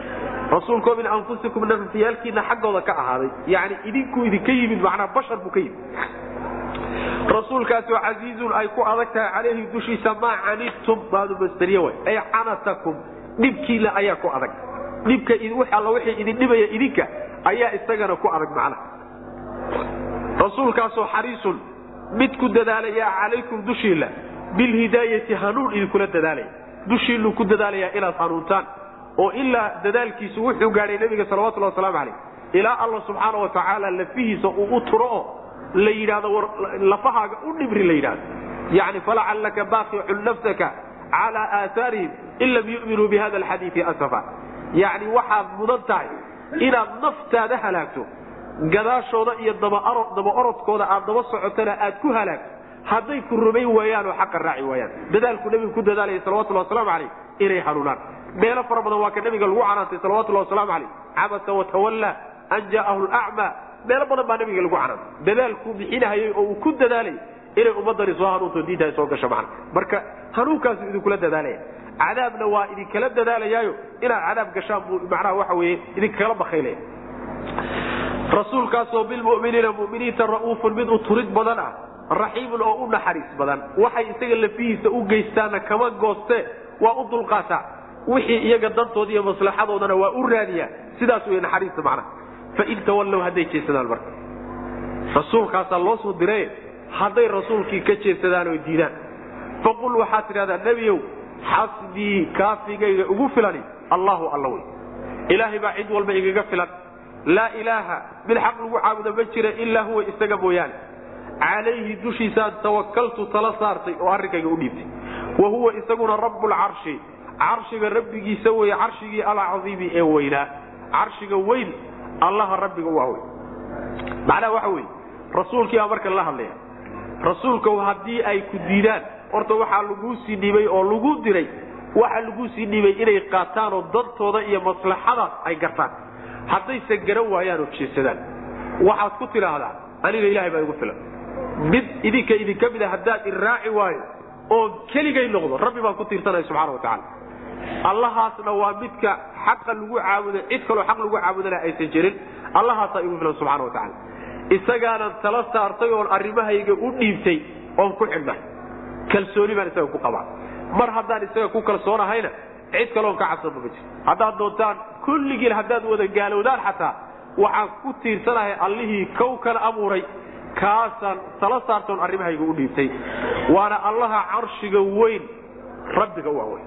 B: Rasuulkoo min anfusikum nafsiyaalkiina xaggooda ka ahaaday. Yani idinkuu idinka yimid macnaa bashar buu ka yimid. Rasuulkaasoo casiizun ay ku adag tahay calayhi dushiisa maa canidtum baadu masdariye way. Ay canatakum dhibkiina ayaa ku adag. Dhibka alla wixii idin dhibaya idinka ayaa isagana ku adag macnaha rasuulkaasoo xariisun mid ku dadaalaya calaykum dushiila bilhidaayati hanuun idinkula dadaalaya. Dushiinuu ku dadaalayaa inaad hanuuntaan oo ilaa dadaalkiisu wuxuu gaadhay nabiga salawatullah wasalaamu calayh. Ilaa alla subxaana wa tacaala lafihiisa uu u turo oo la yidhahdo lafahaaga u dhibri la yidhahdo yani falacallaka baaqicun nafsaka calaa aahaarihim in lam yu'minuu bi hada alxadiidi asafa. Yani waxaad mudan tahay inaad naftaada halaagto gadaashooda iyo daba orodkooda aad daba socotana aad ku halaagto hadday ku rumayn waayaan oo xaqa raaci waayaan. Dadaalku nebigu ku dadaalaya salawatullah wasalaamu calayh inay hanuunaan. Meelo fara badan waa ka nebiga lagu canaantay salawatullah wasalaamu calayh. Cabasa watawalla an jaa'ahu lacma meelo badan baa nabiga lagu canaantay. Dadaalkuu bixinahayay oo uu ku dadaalay inay ummadani soo hanuunto diinta ay soo gasho macna marka hanuunkaasu idinkula dadaalaya. Cadaabna waa idinkala dadaalayaayo. Inaad cadaab gashaan buu macnaha waxa weeye idinkala bakaylaya rasuulkaasoo bilmuminiina muminiinta ra'uufun mid u turid badan ah raxiimun oo u naxariis badan. Waxay isaga lafihiisa u geystaana kama gooste waa u dulqaataa wixii iyaga dantooda iyo maslaxadoodana waa u raadiyaa sidaas wey naxariista macnaha fain tawallow hadday jeesadaan marka. Rasuulkaasaa loo soo diray hadday rasuulkii ka jeesadaan oo diidaan. Faqul waxaad tidhahdaa nebiyow xasbii kaafigayga ugu filani allahu alla wey ilaahay baa cid walba igaga filan laa ilaaha mid xaq lagu caabudo ma jira ilaa huwa isaga mooyaane. Calayhi dushiisaan tawakaltu tala saartay oo arrinkayga u dhiibtay. Wa huwa isaguna rabbulcarshi carshiga rabbigiisa weye carshigii alcaiimi ee weynaa. Carshiga weyn allaha rabbiga waa wey macnaha waxa weye rasuulkii baa marka la hadlaya. Rasuulka haddii ay ku diidaan horta waxaa laguu sii dhibay oo lagu diray waxaa laguu sii dhibay inay qaataan oo dantooda iyo maslaxadaas ay gartaan haddayse garan waayaan oo jeesadaan waxaad ku tidhaahdaa aniga ilahay baa igu filan. Mid idinka idinka mid a haddaad iraaci waayo oo keligay noqdo rabbi baan ku tiirsanaya subxana watacaala allahaasna waa midka xaqa lagu caabudo cid kaloo xaq lagu caabudana aysan jirin. Allahaasaa igu filan subxana watacaala isagaanan tala saartay oon arrimahayga u dhiibtay oon ku xidhnay kalsooni baan isaga ku qabaa. Mar haddaan isaga ku kalsoonahayna cid kaloon ka cabsanba ma jiro haddaad doontaan kulligiin haddaad wada gaalowdaan xataa waxaan ku tiirsanahay allihii kow kala abuuray kaasaan tala saartoon arrimahayga u dhiibtay. Waana allaha carshiga weyn rabbiga u aweyn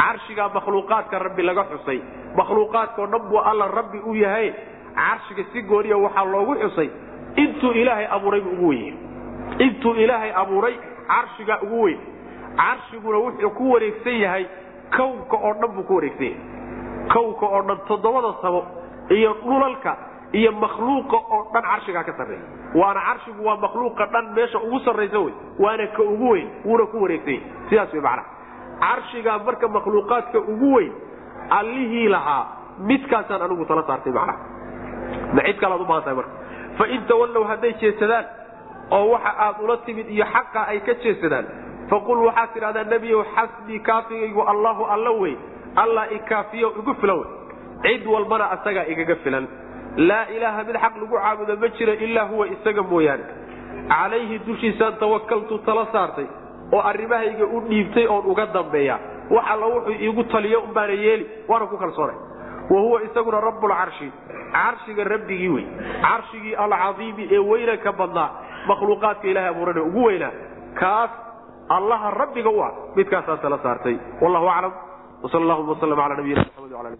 B: carshigaa makhluuqaadka rabbi laga xusay makhluuqaadkao dhan buu alla rabbi u yahay carshiga si gooniya waxaa loogu xusay intuu ilaahay abuuray buu ugu wenyahay intuu ilaahay abuuray carshigaa ugu weyn. Carshiguna wuxuu ku wareegsan yahay kownka oo dhan buu ku wareegsan yahay kownka oo dhan toddobada sabo iyo dhulalka iyo makhluuqa oo dhan carshigaa ka sarreeya. Waana carshigu waa makhluuqa dhan meesha ugu sarraysa wey. Waana ka ugu weyn wuuna ku wareegsanya sidaas wey macnaha. Carshigaa marka makhluuqaadka ugu weyn allihii lahaa midkaasaan anigu tala saartay macnaha. Ma cid kalaad u baahan tahay marka. Fain tawallow hadday jeesadaan oo waxa aad ula timid iyo xaqa ay ka jeesadaan faqul waxaad tidhahdaa nebiyow xasbii kaafigaygu allahu alla wey allah ikaafiyo igu filan cid walbana asagaa igaga filan. Laa ilaaha mid xaq lagu caabudo ma jiro ilaa huwa isaga mooyaane. Calayhi dushiisaan tawakaltu tala saartay oo arrimahayga u dhiibtay oon uga dambeeya. Wax alla wuxuu iigu taliyo umbaana yeeli waana ku kalsoonay. Wa huwa isaguna rabbulcarshi carshiga rabbigii wey. Carshigii alcadiimi ee weynanka badnaa. Makhluuqaadka ilahay abuurane. Ugu weynaa kaas allaha rabbiga u ah. Midkaasaa tala saartay. Wallahu aclam wsal allahuma waslm ala nabiyina maxamed wala